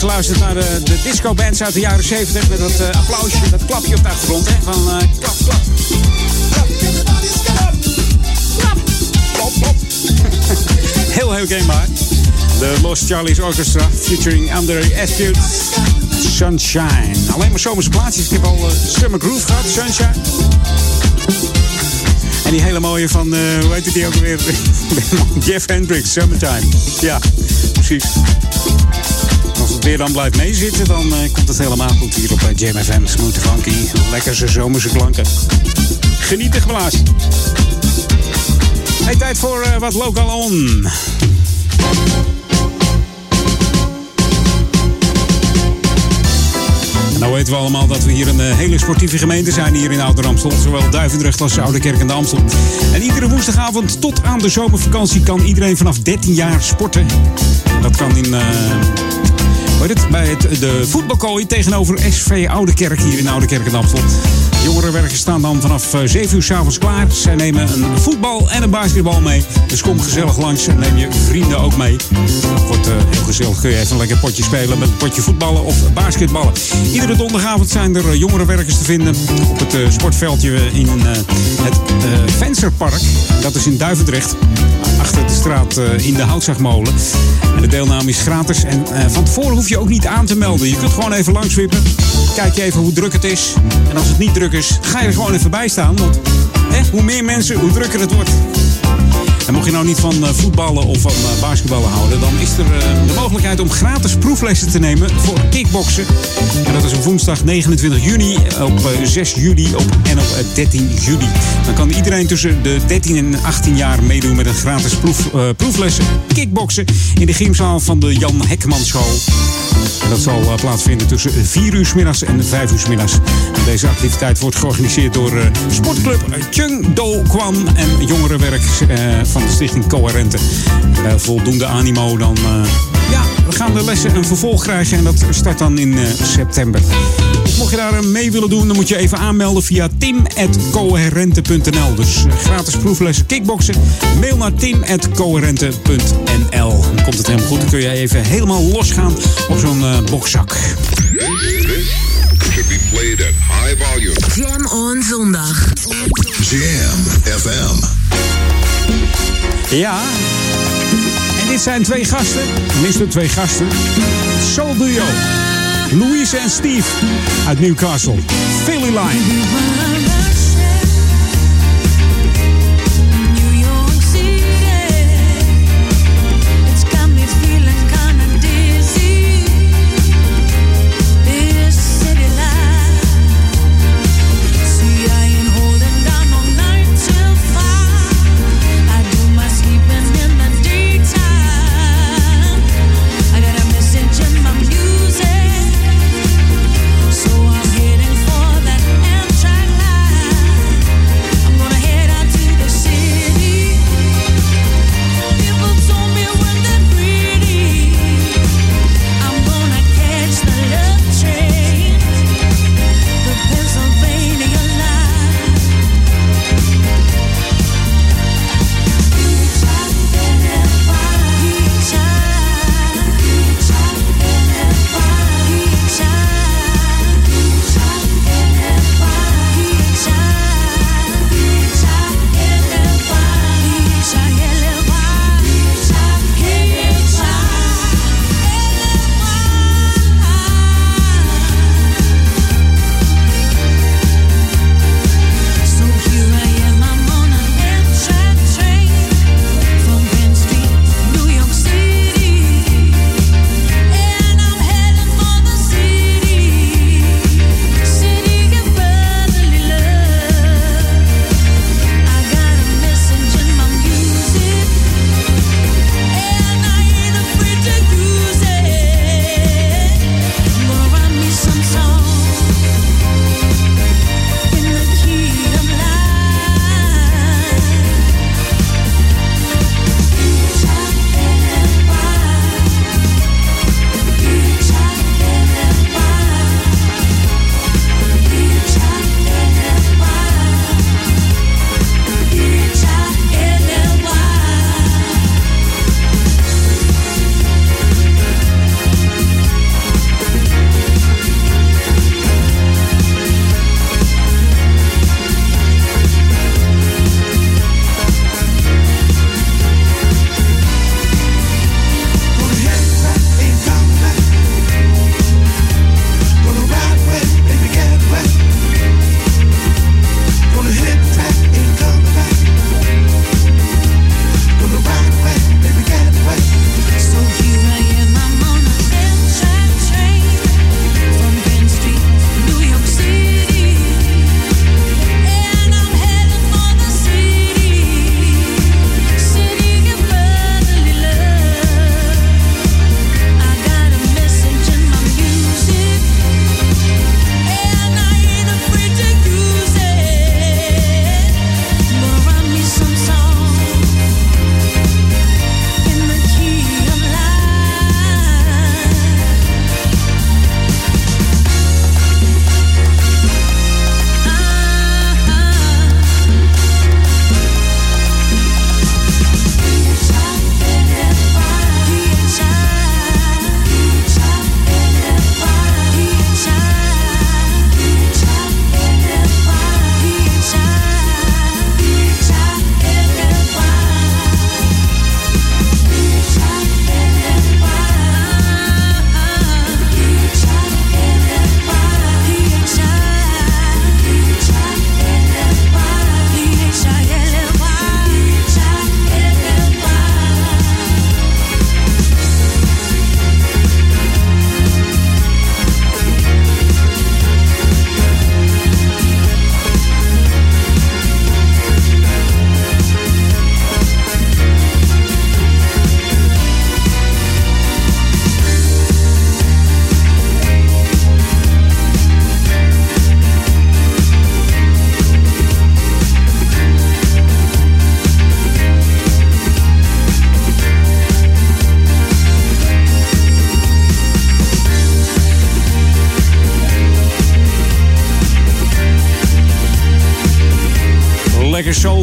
D: Geluisterd naar de, de disco-bands uit de jaren 70 met dat eh, applausje, dat klapje op de achtergrond. Hè, van eh, klap, klap. Klap, klap. heel herkenbaar. De Los Charlies Orchestra featuring Andre Astute. Sunshine. Alleen maar zomerse plaatjes. Ik heb al eh, Summer Groove gehad, Sunshine. En die hele mooie van, eh, hoe heet die ook alweer? Jeff Hendricks, Summertime. Ja, precies. Weer dan blijft meezitten, dan eh, komt het helemaal goed hier op eh, Jam FM. Smooth funky, lekker zomerse klanken. Geniet de geblazen. Hey, tijd voor eh, wat local on. Nou weten we allemaal dat we hier een hele sportieve gemeente zijn hier in Ouder Amstel. Zowel Duivendrecht als Oude Kerk en de Amstel. En iedere woensdagavond tot aan de zomervakantie kan iedereen vanaf 13 jaar sporten. Dat kan in... het? Bij het, de voetbalkooi tegenover SV Oude Kerk hier in Oude Kerk en Amstel. Jongerenwerkers staan dan vanaf eh, 7 uur s'avonds klaar. Zij nemen een voetbal en een basketbal mee. Dus kom gezellig langs en neem je vrienden ook mee. Wordt eh, heel gezellig. Kun je even een lekker potje spelen met een potje voetballen of basketballen. Iedere donderdagavond zijn er eh, jongerenwerkers te vinden op het eh, sportveldje in eh, het eh, Vensterpark. Dat is in Duivendrecht. Achter de straat eh, in de Houtzagmolen. En de deelname is gratis. En eh, van tevoren hoef je ook niet aan te melden. Je kunt gewoon even langswippen. Kijk je even hoe druk het is. En als het niet druk is, ga je er gewoon even bij staan. Want hoe meer mensen, hoe drukker het wordt. En mocht je nou niet van eh, voetballen of van eh, basketballen houden, dan is er eh, de mogelijkheid om gratis proeflessen te nemen voor kickboksen. En dat is op woensdag 29 juni, op eh, 6 juli op, en op eh, 13 juli. Dan kan iedereen tussen de 13 en 18 jaar meedoen met een gratis proef, proeflessen kickboksen in de gymzaal van de Jan Hekman School. En dat zal eh, plaatsvinden tussen 4 uur 's middags en 5 uur 's middags. Deze activiteit wordt georganiseerd door eh, sportclub Chung Do Kwan en jongerenwerk eh, van de stichting Coherente. Voldoende animo dan... ja, we gaan de lessen een vervolg krijgen en dat start dan in september. Mocht je daar eh, mee willen doen, dan moet je even aanmelden via tim.coherente.nl. Dus eh, gratis proeflessen kickboksen. Mail naar tim.coherente.nl. Dan komt het helemaal goed. Dan kun je even helemaal losgaan op zo'n eh, bokzak.
C: Should be played at high volume.
H: Jam on zondag.
N: Jam FM.
D: Ja. En dit zijn twee gasten. Tenminste twee gasten. Soul Duo. Louise en Steve uit Newcastle. Philly Line.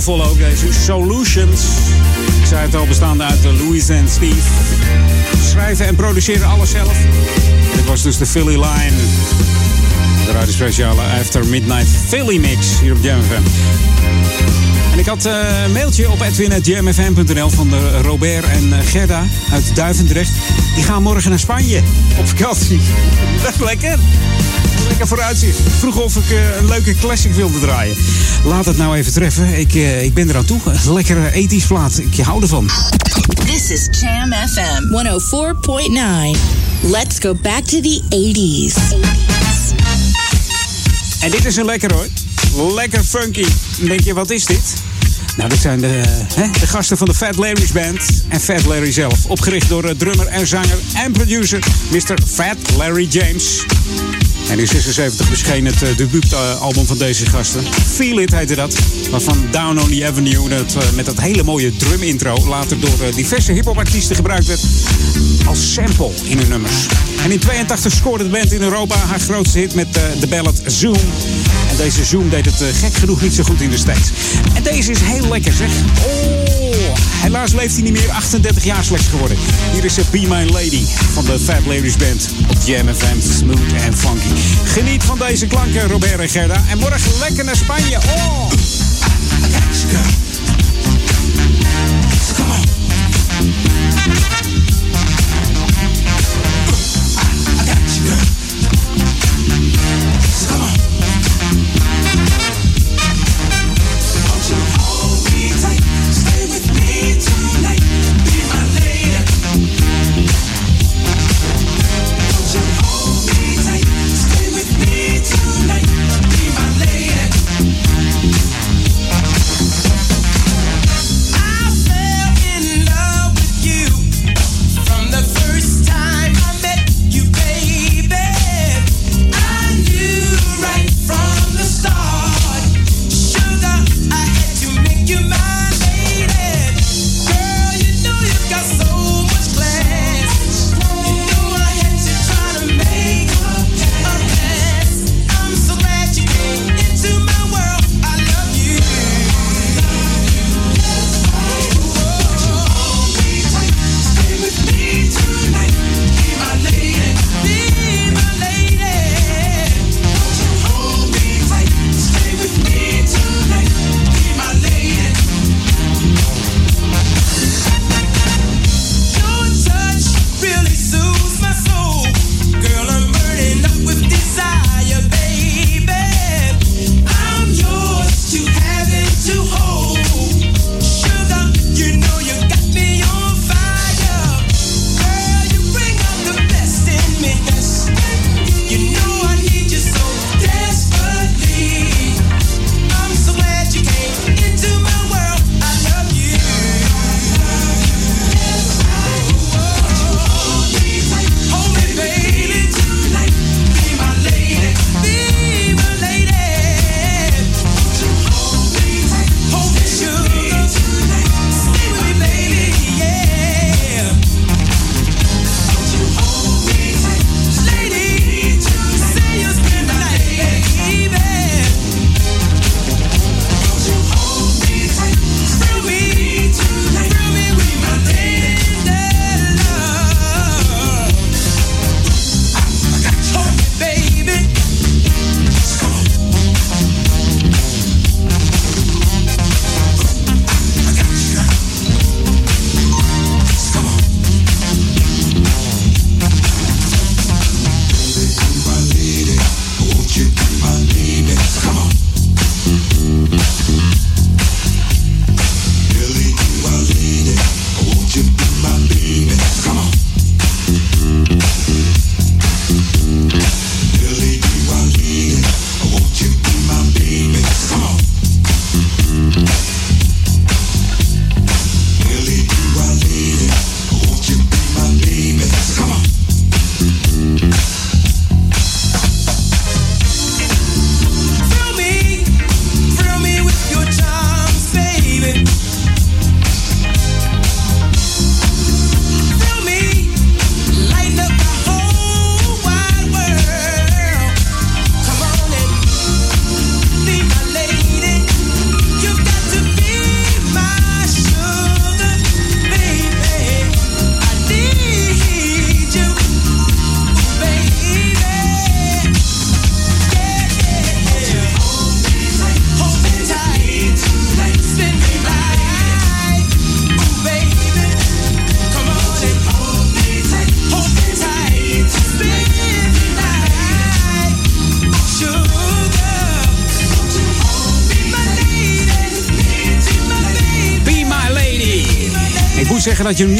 D: Soulvol ook, deze Solutions. Ik zei het al, bestaande uit eh, Louise en Steve. Schrijven en produceren alles zelf. Dit was dus de Philly Line. De radio speciale After Midnight Philly Mix hier op Jam FM. En ik had eh, een mailtje op edwin.jamfm.nl van de Robert en eh, Gerda uit Duivendrecht. Die gaan morgen naar Spanje op vakantie. Dat is lekker. Lekker vooruitzicht. Vroeg of ik eh, een leuke classic wilde draaien. Laat het nou even treffen. Ik, eh, ik ben er aan toe. Lekkere ethisch plaat. Ik hou ervan.
E: This is Jam FM 104.9. Let's go back to the 80s.
D: En dit is een lekker hoor. Lekker funky. Denk je, wat is dit? Nou, dit zijn de, hè, de gasten van de Fat Larry's Band en Fat Larry zelf. Opgericht door eh, drummer en zanger en producer Mr. Fat Larry James. En in 76 verscheen het uh, debuutalbum van deze gasten. Feel It heette dat. Waarvan Down on the Avenue dat, eh, met dat hele mooie drum intro later door eh, diverse hip-hop artiesten gebruikt werd als sample in hun nummers. En in 82 scoorde de band in Europa haar grootste hit met de ballad Zoom. Deze Zoom deed het gek genoeg niet zo goed in de States. En deze is heel lekker zeg. Oh, helaas leeft hij niet meer. 38 jaar slechts geworden. Hier is Be My Lady van de Fat Ladies Band op Jam FM. Smooth en funky. Geniet van deze klanken, Robert en Gerda. En morgen lekker naar Spanje. Oh!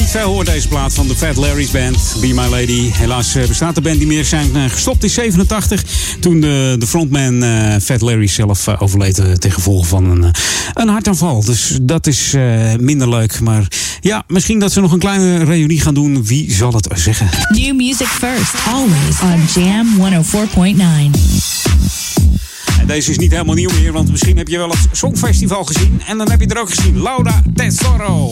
D: Niet veel hoort, deze plaat van de Fat Larry's Band, Be My Lady. Helaas eh, bestaat de band niet meer. Zijn eh, gestopt in 87 toen de, de frontman eh, Fat Larry zelf overleed eh, ten gevolge van een, een hartaanval. Dus dat is minder leuk. Maar ja, misschien dat ze nog een kleine reunie gaan doen. Wie zal het zeggen?
E: New music first, always on Jam 104.9.
D: En deze is niet helemaal nieuw meer, want misschien heb je wel het Songfestival gezien. En dan heb je er ook gezien, Laura Tesoro.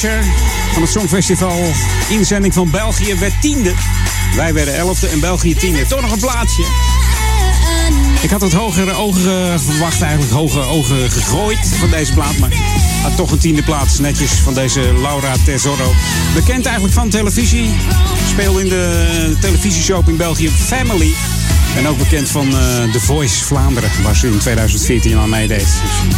D: Van het Songfestival. Inzending van België werd tiende. Wij werden elfde en België tiende. Toch nog een plaatsje. Ik had het hogere ogen eh, verwacht, eigenlijk hoge ogen gegooid van deze plaat. Maar had toch een tiende plaats netjes van deze Laura Tesoro. Bekend eigenlijk van televisie. Speelde in de televisieshow in België Family. En ook bekend van eh, The Voice Vlaanderen, waar ze in 2014 aan meedeed. Dus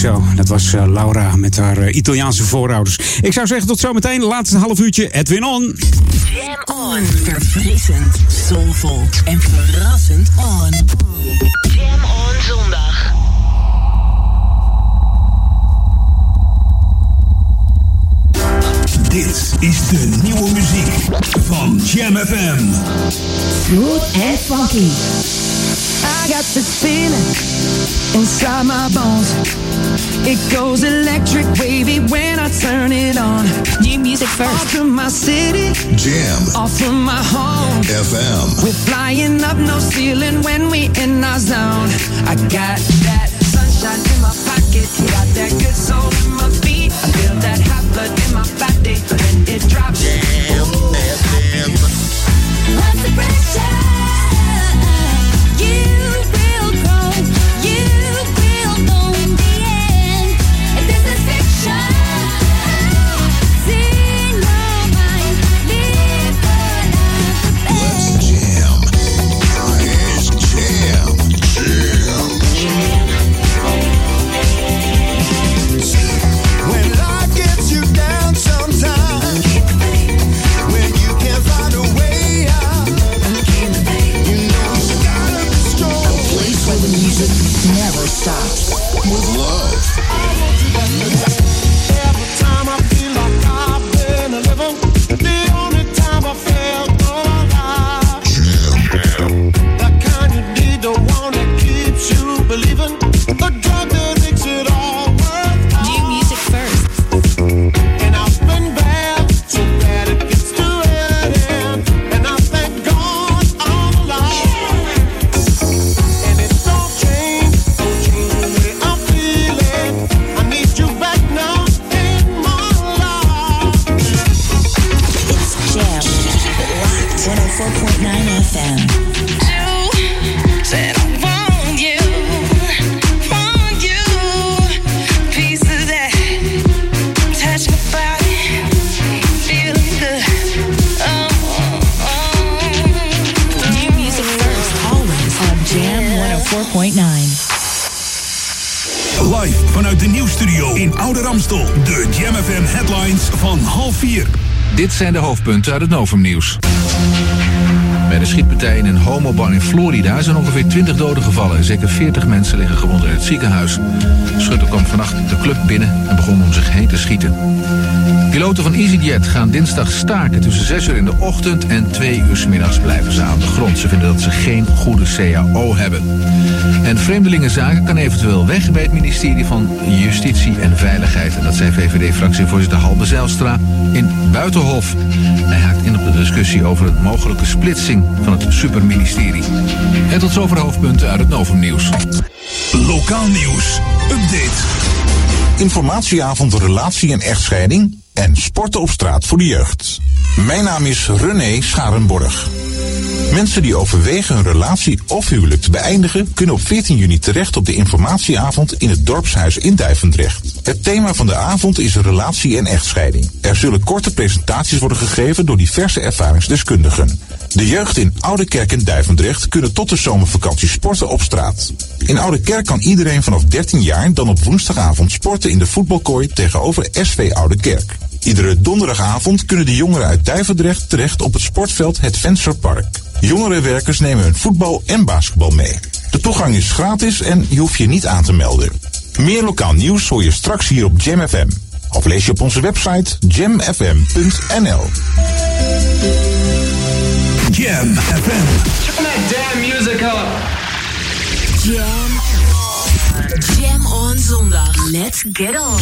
D: Zo, dat was eh, Laura met haar eh, Italiaanse voorouders. Ik zou zeggen tot zometeen, laatste half uurtje, Edwin On.
C: Jam on. Verfrissend, soulvol en verrassend on. Jam on zondag.
R: Dit is de nieuwe muziek van Jam FM.
U: Smooth and funky. I got this feeling inside my bones. It goes electric wavy when I turn it on.
E: New music first.
U: Off from my city,
N: Jam
U: off from my home.
N: FM.
U: We're flying up no ceiling when we in our zone. I got that sunshine in my pocket, got that good soul in my feet. I feel that hot blood in my body
V: hoofdpunten uit het Novumnieuws. Bij de schietpartij in een homobar in Florida zijn ongeveer 20 doden gevallen. Zeker 40 mensen liggen gewond in het ziekenhuis. Schutter kwam vannacht de club binnen en begon om zich heen te schieten. Piloten van EasyJet gaan dinsdag staken. Tussen 6 uur in de ochtend en 2 uur 's middags blijven ze aan de grond. Ze vinden dat ze geen goede CAO hebben. En Vreemdelingenzaken kan eventueel weg bij het ministerie van Justitie en Veiligheid. En dat zei VVD-fractievoorzitter Halbe Zijlstra in Buitenhof. Hij haakt in op de discussie over een mogelijke splitsing van het superministerie. En tot zover hoofdpunten uit het Novumnieuws.
K: Lokaal nieuws. Update.
L: Informatieavond Relatie en Echtscheiding en Sporten op straat voor de jeugd. Mijn naam is René Scharenborg. Mensen die overwegen hun relatie of huwelijk te beëindigen... kunnen op 14 juni terecht op de informatieavond in het dorpshuis in Duivendrecht. Het thema van de avond is relatie en echtscheiding. Er zullen korte presentaties worden gegeven door diverse ervaringsdeskundigen. De jeugd in Oude Kerk en Duivendrecht kunnen tot de zomervakantie sporten op straat. In Oude Kerk kan iedereen vanaf 13 jaar dan op woensdagavond sporten in de voetbalkooi tegenover SV Oude Kerk. Iedere donderdagavond kunnen de jongeren uit Duivendrecht terecht op het sportveld Het Vensterpark. Jongerenwerkers nemen hun voetbal en basketbal mee. De toegang is gratis en je hoeft je niet aan te melden. Meer lokaal nieuws hoor je straks hier op Jam FM. Of lees je op onze website jamfm.nl.
K: Jam FM.
W: Turn that damn music up.
H: Jam. Jam on zondag. Let's get on.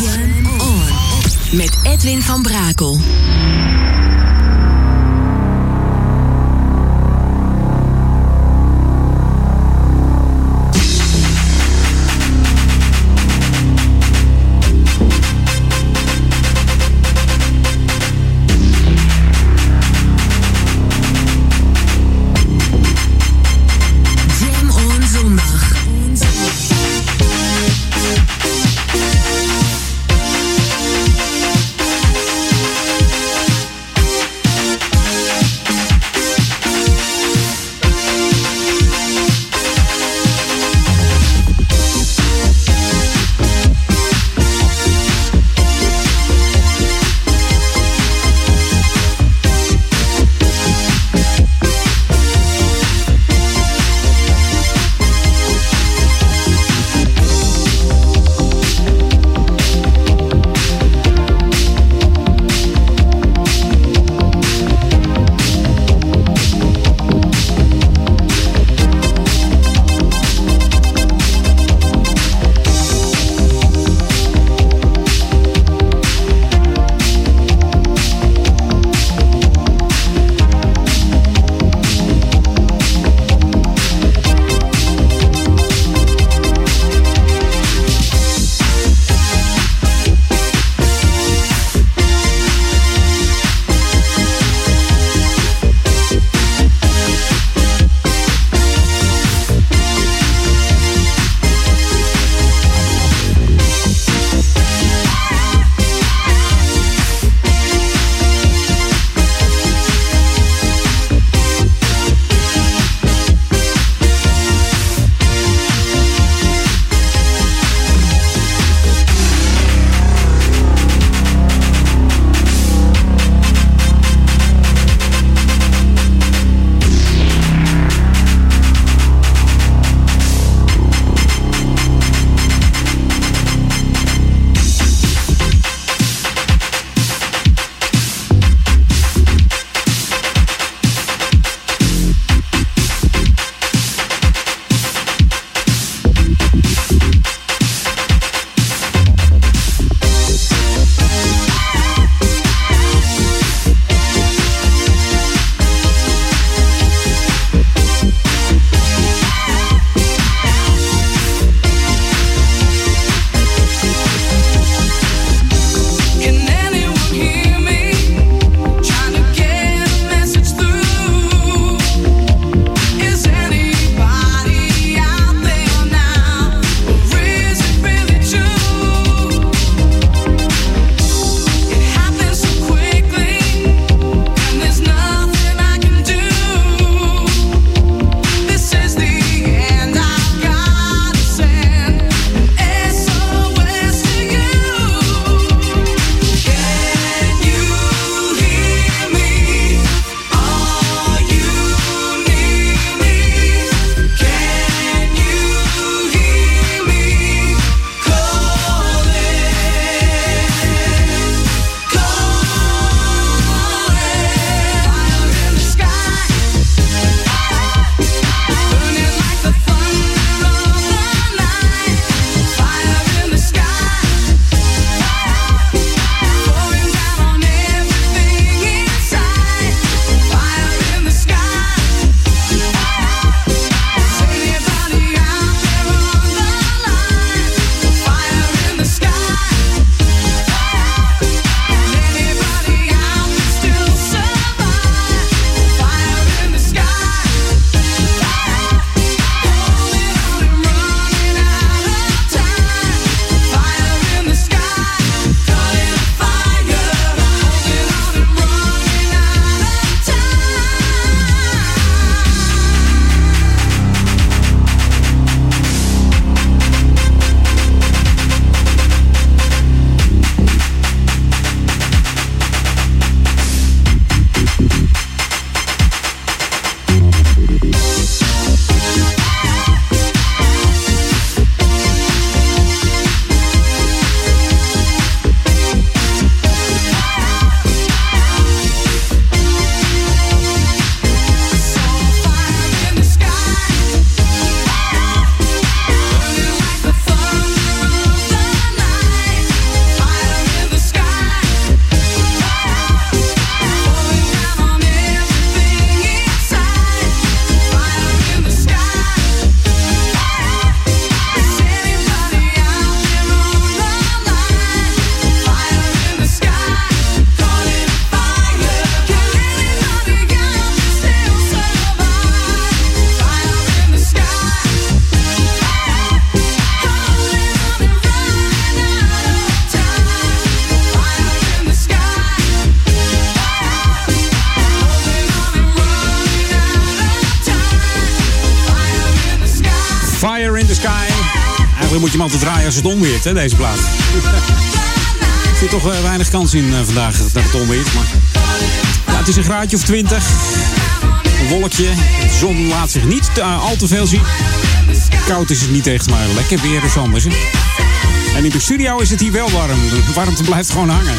H: Jam on. Met Edwin van Brakel.
D: Altijd draaien als het onweert, hè, deze plaat. Er zit toch eh, weinig kans in eh, vandaag dat het onweert. Maar ja, het is een graadje of 20. Een wolkje. De zon laat zich niet eh, al te veel zien. Koud is het niet echt, maar lekker weer is anders. Hè? En in de studio is het hier wel warm. De warmte blijft gewoon hangen.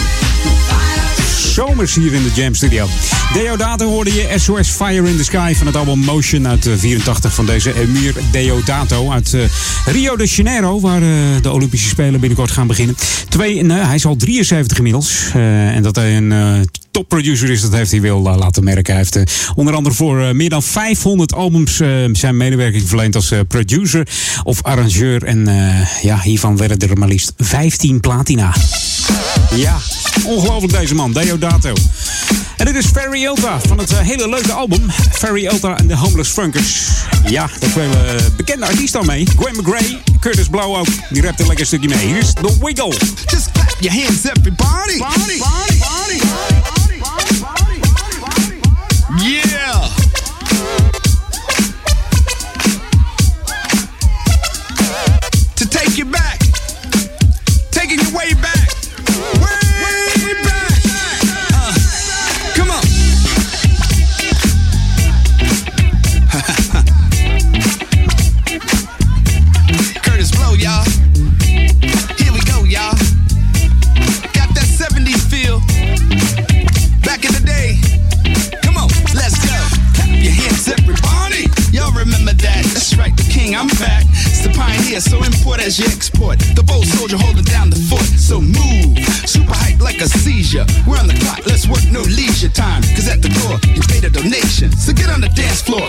D: Zomers hier in de Jam Studio. Deodato hoorde je SOS Fire in the Sky van het album Motion uit eh, 84 van deze Emir Deodato uit eh, Rio de Janeiro, waar eh, de Olympische Spelen binnenkort gaan beginnen. Twee, nee, hij is al 73 inmiddels. Eh, en dat hij een eh, topproducer is, dat heeft hij wel eh, laten merken. Hij heeft eh, onder andere voor eh, meer dan 500 albums eh, zijn medewerking verleend als eh, producer of arrangeur. En eh, ja, hiervan werden er maar liefst 15 platina. Ja, ongelooflijk deze man, Deodato. En dit is Ferry Ulta van het eh, hele leuke album Ferry Ulta and the Homeless Funkers. Ja, daar spelen eh, bekende artiesten al mee. Gwen McGray, Curtis Blow ook. Die rapt een lekker stukje mee. Hier is The Wiggle.
X: Just clap your hands, everybody. Body, body, body, We're on the clock, let's work no leisure time. Cause at the door, you paid a donation. So get on
Y: the dance floor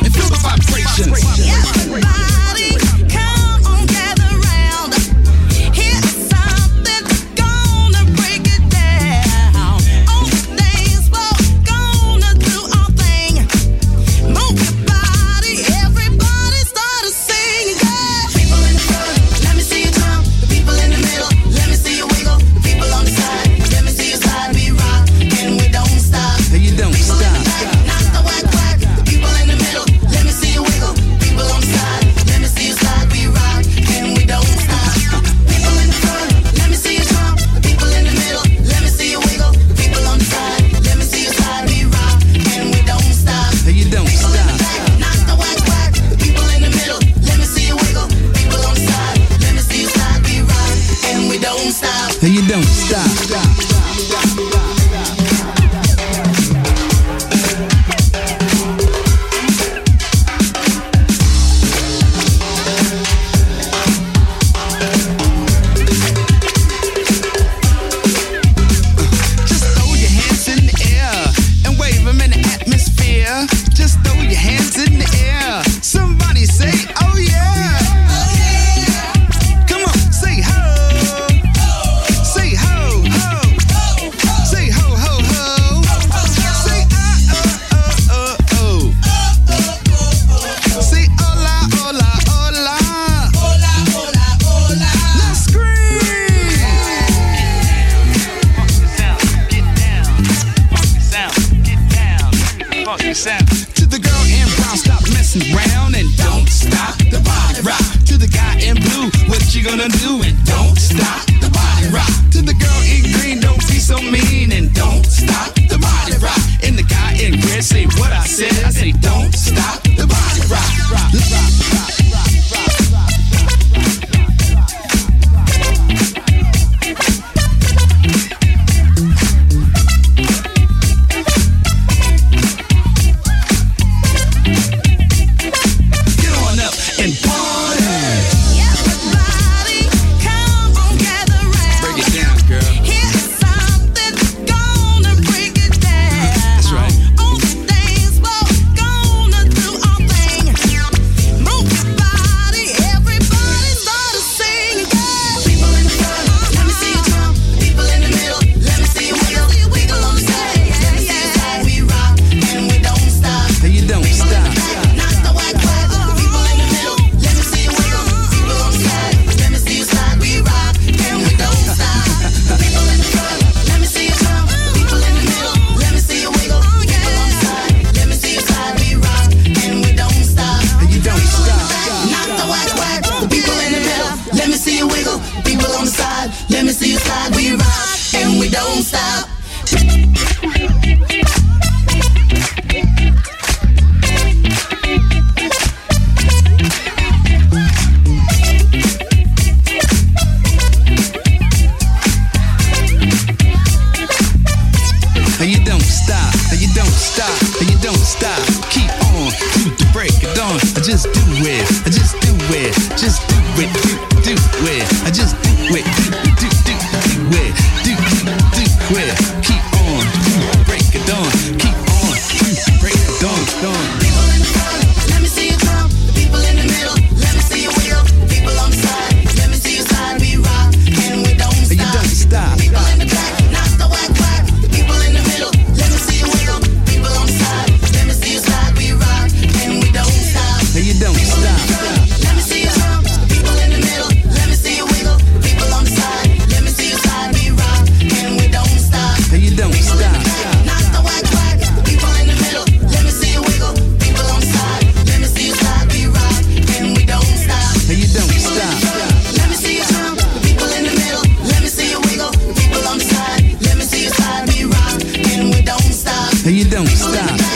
M: and
Y: you don't stop.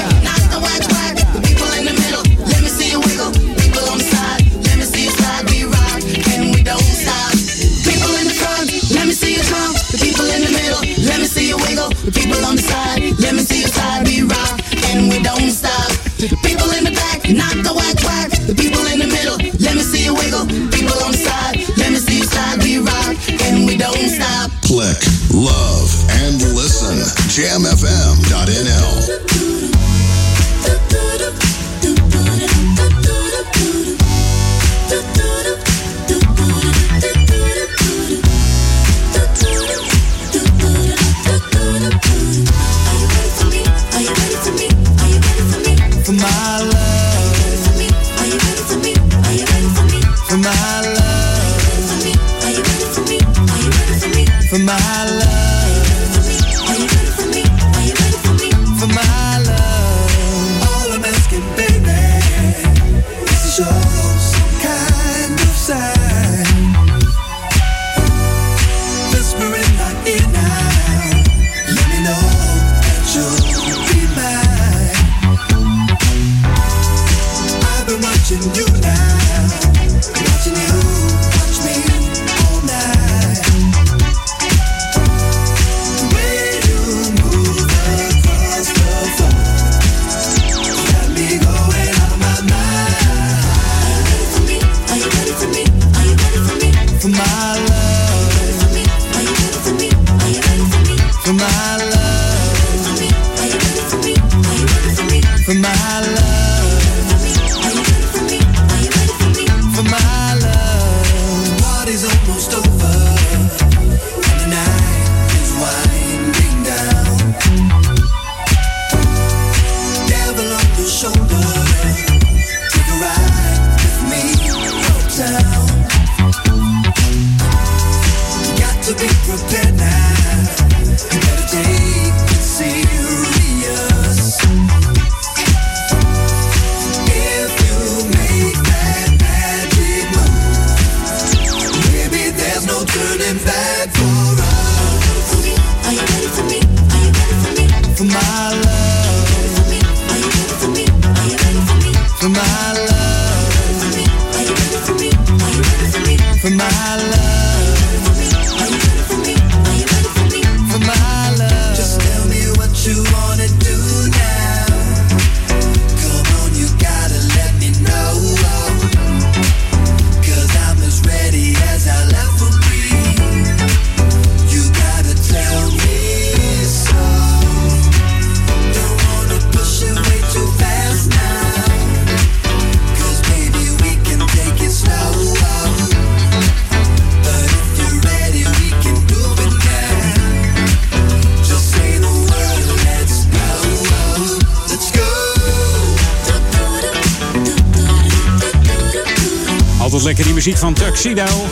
D: Tuxedo.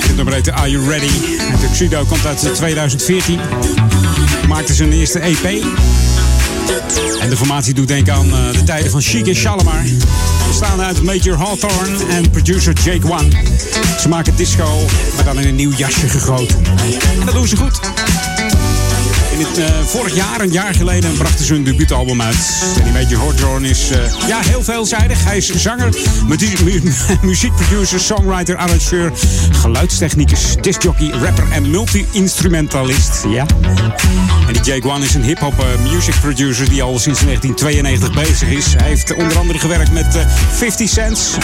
D: Het nummer heet Are You Ready? En Tuxedo komt uit 2014. Maakte dus zijn eerste EP. En de formatie doet denken aan eh, de tijden van Chic en Shalimar. Bestaan uit Major Hawthorne en producer Jake One. Ze maken disco, maar dan in een nieuw jasje gegoten. En dat doen ze goed. Het, eh, vorig jaar, een jaar geleden, brachten ze hun debuutalbum uit. En die Major Hawthorne is eh, ja, heel veelzijdig. Hij is zanger, mu muziekproducer, songwriter, arrangeur, geluidstechnicus, discjockey, rapper en multi-instrumentalist. Ja. En die Jake One is een hip-hop eh, music producer die al sinds 1992 bezig is. Hij heeft onder andere gewerkt met 50 Cent,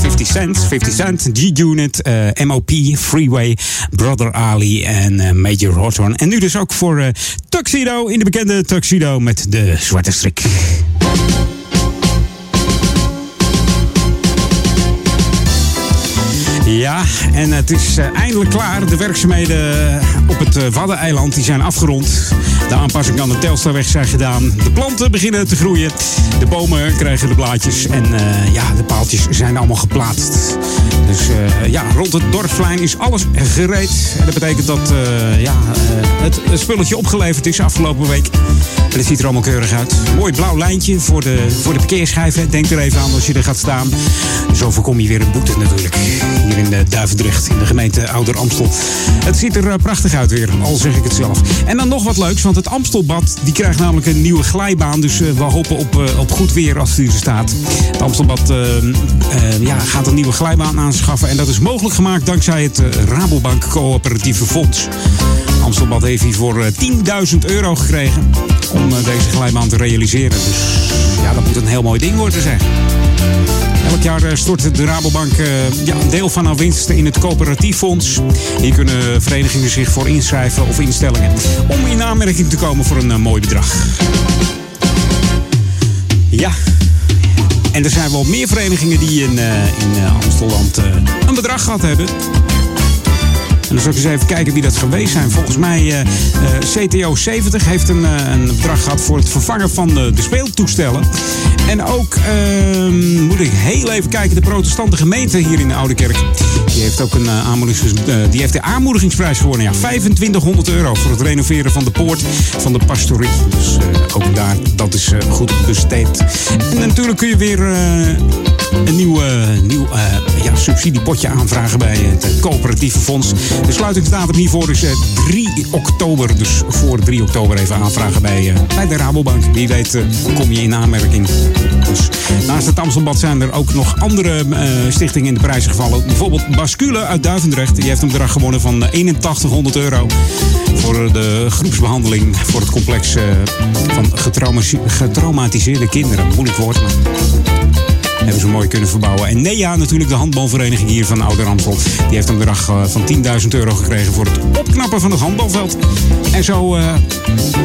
D: 50 Cent, 50 Cent, G-Unit, MOP, Freeway, Brother Ali en Major Hawthorne. En nu dus ook voor Tuxedo in de bekende Tuxedo met de zwarte strik. Ja, en het is eh, eindelijk klaar. De werkzaamheden op het eh, Waddeneiland die zijn afgerond. De aanpassingen aan de Telstarweg zijn gedaan. De planten beginnen te groeien. De bomen krijgen de blaadjes. En eh, ja, de paaltjes zijn allemaal geplaatst. Dus eh, ja, rond het dorpsplein is alles gereed. En dat betekent dat eh, ja, eh, het, spulletje opgeleverd is afgelopen week. En het ziet er allemaal keurig uit. Mooi blauw lijntje voor de, voor de parkeerschijven. Denk er even aan als je er gaat staan. Zo voorkom je weer een boete natuurlijk. Eh, Duivendrecht, in de gemeente Ouder Amstel. Het ziet er eh, prachtig uit weer, al zeg ik het zelf. En dan nog wat leuks, want het Amstelbad die krijgt namelijk een nieuwe glijbaan. Dus eh, we hopen op, op goed weer als die er staat. Het Amstelbad ja, gaat een nieuwe glijbaan aanschaffen. En dat is mogelijk gemaakt dankzij het Rabobank Coöperatieve Fonds. Amstelbad heeft hiervoor eh, 10.000 euro gekregen om deze glijbaan te realiseren. Dus ja, dat moet een heel mooi ding worden zeg. Elk jaar eh, stort de Rabobank eh, ja, een deel van haar winsten in het coöperatief fonds. Hier kunnen verenigingen zich voor inschrijven of instellingen om in aanmerking te komen voor een eh, mooi bedrag. Ja. En er zijn wel meer verenigingen die in, in eh, een bedrag gehad hebben. En dan zal ik eens even kijken wie dat geweest zijn. Volgens mij eh, CTO 70 heeft een, eh, een bedrag gehad voor het vervangen van de, de speeltoestellen. En ook, ehm, moet ik heel even kijken, de protestante gemeente hier in de Oude Kerk. Die heeft ook een eh, aanmoedigings, eh, die heeft de aanmoedigingsprijs gewonnen. Ja, 2500 euro voor het renoveren van de poort van de pastorie. Dus ook daar, dat is goed besteed. En natuurlijk kun je weer een nieuw, eh, nieuw eh, ja, subsidiepotje aanvragen bij het eh, coöperatieve fonds. De sluitingsdatum hiervoor is eh, 3 oktober. Dus voor 3 oktober even aanvragen bij, eh, bij de Rabobank. Wie weet eh, kom je in aanmerking. Dus naast het Amstelbad zijn er ook nog andere eh, stichtingen in de prijzen gevallen. Bijvoorbeeld Bascule uit Duivendrecht. Die heeft een bedrag gewonnen van eh, 8100 euro. Voor de groepsbehandeling voor het complex eh, van getrauma- getraumatiseerde kinderen. Moeilijk woord, maar hebben ze mooi kunnen verbouwen. En NEA, natuurlijk de handbalvereniging hier van Ouder Amstel. Die heeft een bedrag eh, van 10.000 euro gekregen voor het opknappen van het handbalveld. En zo eh,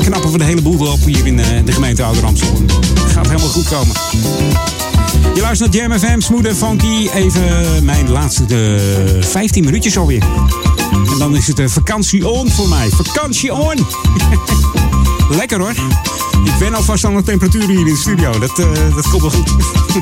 D: knappen we de hele boel op hier in eh, de gemeente Ouder Amstel. Het gaat helemaal goed komen. Je luistert naar Jam FM, en funky. Even mijn laatste de 15 minuutjes alweer. En dan is het vakantie on voor mij. Vakantie on! Lekker hoor. Ik ben alvast aan de temperatuur hier in de studio. Dat, eh, dat komt wel goed.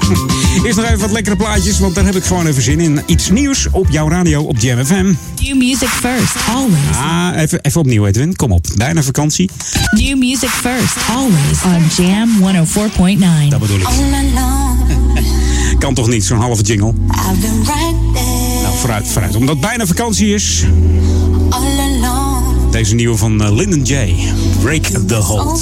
D: Eerst nog even wat lekkere plaatjes, want daar heb ik gewoon even zin in. Iets nieuws op jouw radio op Jam FM.
E: New music first, always.
D: Ah, even, even opnieuw Edwin. Kom op. Bijna vakantie.
E: New music first, always. On Jam 104.9.
D: Dat bedoel ik. Kan toch niet, zo'n halve jingle?
I: I've been right there.
D: Nou, vooruit, vooruit. Omdat het bijna vakantie is.
I: All alone,
D: Deze nieuwe van eh, Lyndon J. Break the Hold.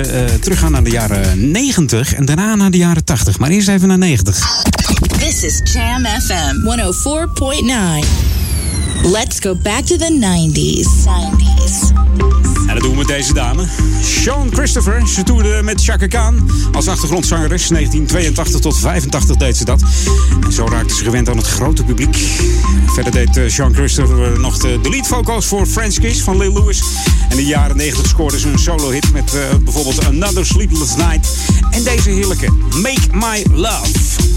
D: Eh, teruggaan naar de jaren 90 en daarna naar de jaren 80. Maar eerst even naar 90.
E: This is Jam FM 104.9. Let's go back to the 90s. 90s.
D: En dat doen we met deze dame. Sean Christopher. Ze toerde met Chaka Khan als achtergrondzangeres. 1982 tot 85 deed ze dat. En zo raakte ze gewend aan het grote publiek. Verder deed eh, Sean Christopher nog de, de lead vocals voor French Kiss van Lil Lewis. In de jaren 90 scoorde ze een solo hit met eh, bijvoorbeeld Another Sleepless Night. En deze heerlijke Make My Love.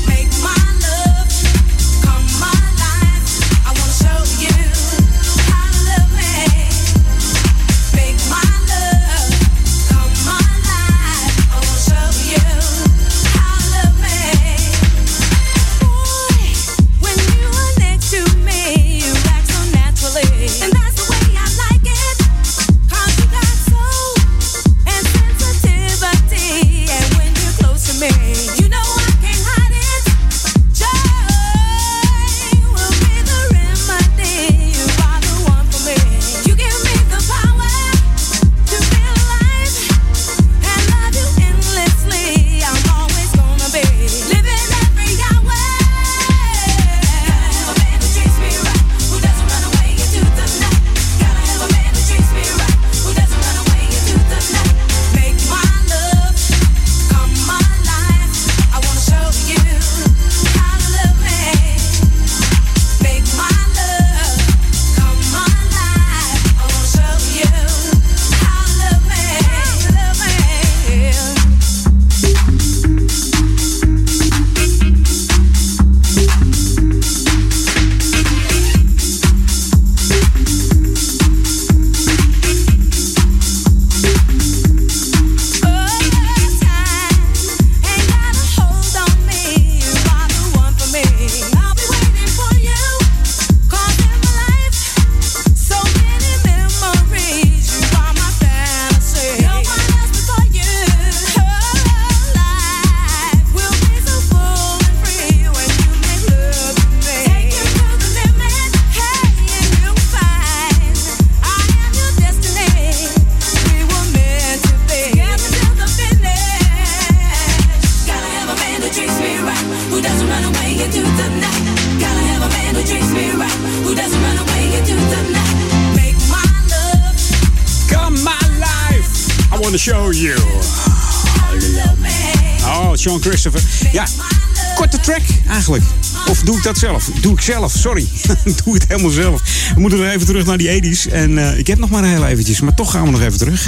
D: Zelf? Sorry. doe het helemaal zelf. We moeten nog even terug naar die 80s. En eh, ik heb nog maar heel eventjes, maar toch gaan we nog even terug.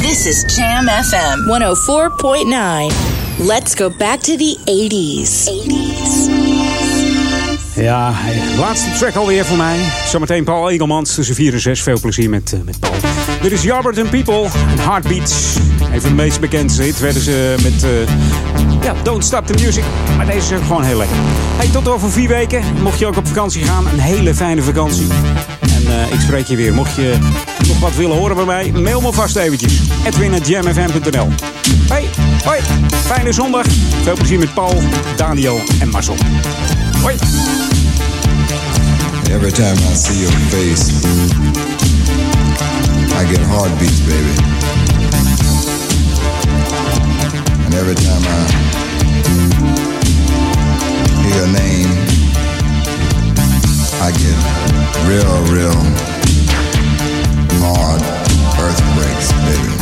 E: This is Jam FM 104.9. Let's go back to the 80s. 80s.
D: Ja, laatste track alweer voor mij. Zometeen Paul Egelmans tussen 4 en 6. Veel plezier met, eh, met Paul. Dit is Yarbert and People en Heartbeats. Een van de meest bekendste hit werden ze met eh, ja, Don't Stop the Music. Maar deze is ook gewoon heel lekker. Hey, tot over vier weken. Mocht je ook op vakantie gaan, een hele fijne vakantie. En eh, ik spreek je weer. Mocht je nog wat willen horen bij mij, mail me vast eventjes. Edwin.jamfm.nl Hey, hoi. Fijne zondag. Veel plezier met Paul, Daniel en Marcel. Hoi.
Z: Every time I see your face, I get heartbeats, baby. And every time I hear your name, I get real, real hard earthquakes, baby.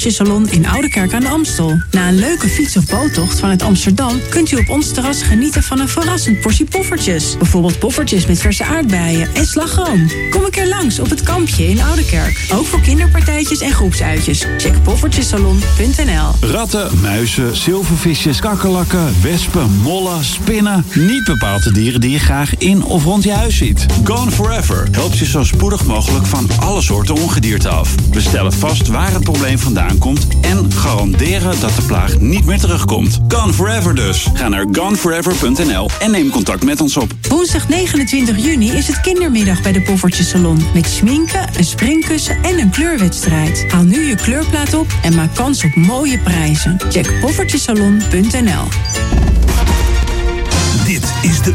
P: Poffertjesalon in Oudekerk aan de Amstel. Kunt u op ons terras genieten van een verrassend portie poffertjes. Bijvoorbeeld poffertjes met verse aardbeien en slagroom. Kom een keer langs op het kampje in Oudekerk. Ook voor kinderpartijtjes en groepsuitjes. Check poffertjesalon.nl
Q: Ratten, muizen, zilvervisjes, kakkerlakken, wespen, mollen, spinnen. Niet bepaald de dieren die je graag in of rond je huis ziet. Gone Forever helpt je zo spoedig mogelijk van alle soorten ongedierte af. We stellen vast waar het probleem vandaan komt en garanderen dat de plaag niet meer terugkomt. Gone Forever dus. Ga naar goneforever.nl en neem contact met ons op.
P: Woensdag 29 juni is het kindermiddag bij de Poffertjesalon. Met schminken, een springkussen en een kleurwedstrijd. Haal nu je kleurplaat op en maak kans op mooie prijzen. Check poffertjesalon.nl
K: Dit is de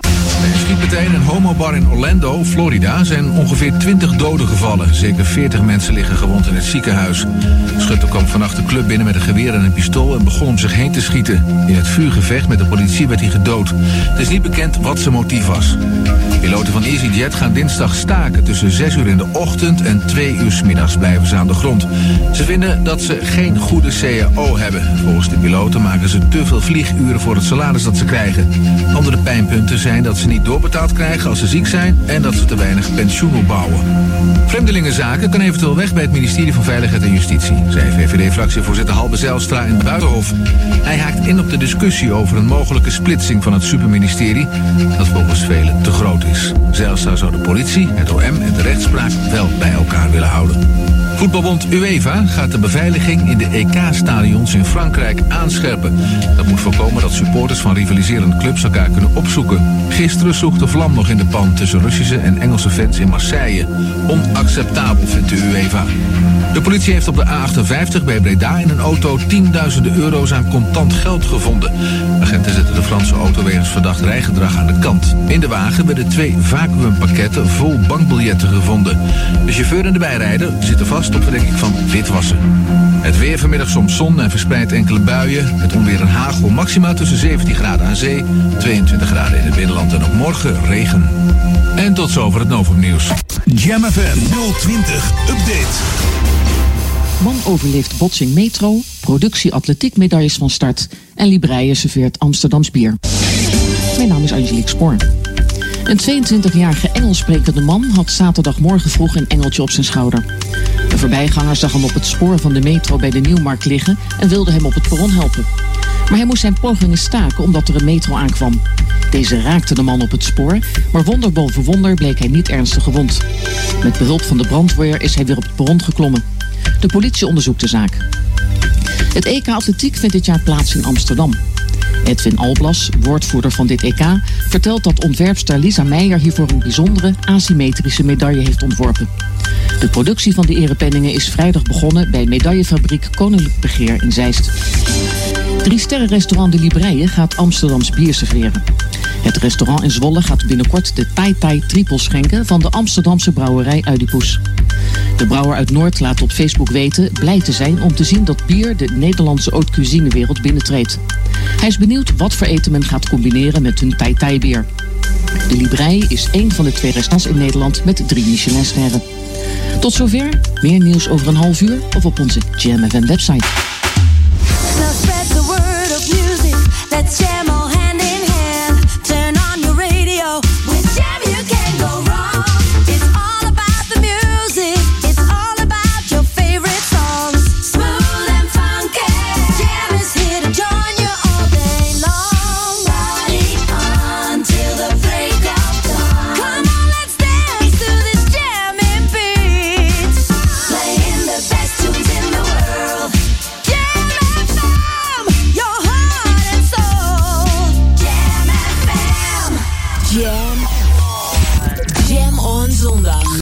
V: Bij een schietpartij in een homobar in Orlando, Florida, zijn ongeveer 20 doden gevallen. Zeker 40 mensen liggen gewond in het ziekenhuis. Schutter kwam vannacht de club binnen met een geweer en een pistool en begon om zich heen te schieten. In het vuurgevecht met de politie werd hij gedood. Het is niet bekend wat zijn motief was. Piloten van EasyJet gaan dinsdag staken. Tussen 6 uur in de ochtend en 2 uur 's middags blijven ze aan de grond. Ze vinden dat ze geen goede CAO hebben. Volgens de piloten maken ze te veel vlieguren voor het salaris dat ze krijgen. Andere pijnpunten zijn dat ze niet doorbetaald krijgen als ze ziek zijn en dat ze te weinig pensioen opbouwen. Vreemdelingenzaken kan eventueel weg bij het ministerie van Veiligheid en Justitie, zei VVD-fractievoorzitter Halbe Zijlstra in Buitenhof. Hij haakt in op de discussie over een mogelijke splitsing van het superministerie, dat volgens velen te groot is. Zijlstra zou de politie, het OM en de rechtspraak wel bij elkaar willen houden. Voetbalbond UEFA gaat de beveiliging in de EK-stadions in Frankrijk aanscherpen. Dat moet voorkomen dat supporters van rivaliserende clubs elkaar kunnen opzoeken. Gisteren sloeg de vlam nog in de pan tussen Russische en Engelse fans in Marseille. Onacceptabel vindt de UEFA. De politie heeft op de A58 bij Breda in een auto tienduizenden euro's aan contant geld gevonden. Agenten zetten de Franse auto wegens verdacht rijgedrag aan de kant. In de wagen werden twee vacuümpakketten vol bankbiljetten gevonden. De chauffeur en de bijrijder zitten vast op verdenking van witwassen. Het weer vanmiddag soms zon en verspreid enkele buien. Het onweer en hagel maxima tussen 17 graden aan zee, 22 graden in het binnenland en ook morgen regen. En tot zover het Novum Nieuws.
K: Jam FM 020 Update.
S: Man overleeft botsing metro, productie atletiekmedailles van start en Libreien serveert Amsterdams bier. Mijn naam is Angelique Spoor. Een 22-jarige Engels sprekende man had zaterdagmorgen vroeg een engeltje op zijn schouder. Een voorbijganger zag hem op het spoor van de metro bij de Nieuwmarkt liggen en wilde hem op het perron helpen. Maar hij moest zijn pogingen staken omdat er een metro aankwam. Deze raakte de man op het spoor, maar wonder boven wonder bleek hij niet ernstig gewond. Met behulp van de brandweer is hij weer op het perron geklommen. De politie onderzoekt de zaak. Het EK Atletiek vindt dit jaar plaats in Amsterdam. Edwin Alblas, woordvoerder van dit EK, vertelt dat ontwerpster Lisa Meijer hiervoor een bijzondere asymmetrische medaille heeft ontworpen. De productie van de erepenningen is vrijdag begonnen bij medaillefabriek Koninklijk Begeer in Zeist. Drie sterrenrestaurant De Libreien gaat Amsterdams bier serveren. Het restaurant in Zwolle gaat binnenkort de Tai Tai Triple schenken van de Amsterdamse brouwerij Uidipoes. De brouwer uit Noord laat op Facebook weten blij te zijn om te zien dat bier de Nederlandse haute cuisinewereld binnentreedt. Hij is benieuwd wat voor eten men gaat combineren met hun Tai Tai bier. De Librei is één van de twee restaurants in Nederland met drie Michelinsterren. Tot zover, meer nieuws over een half uur of op onze Jam FM website.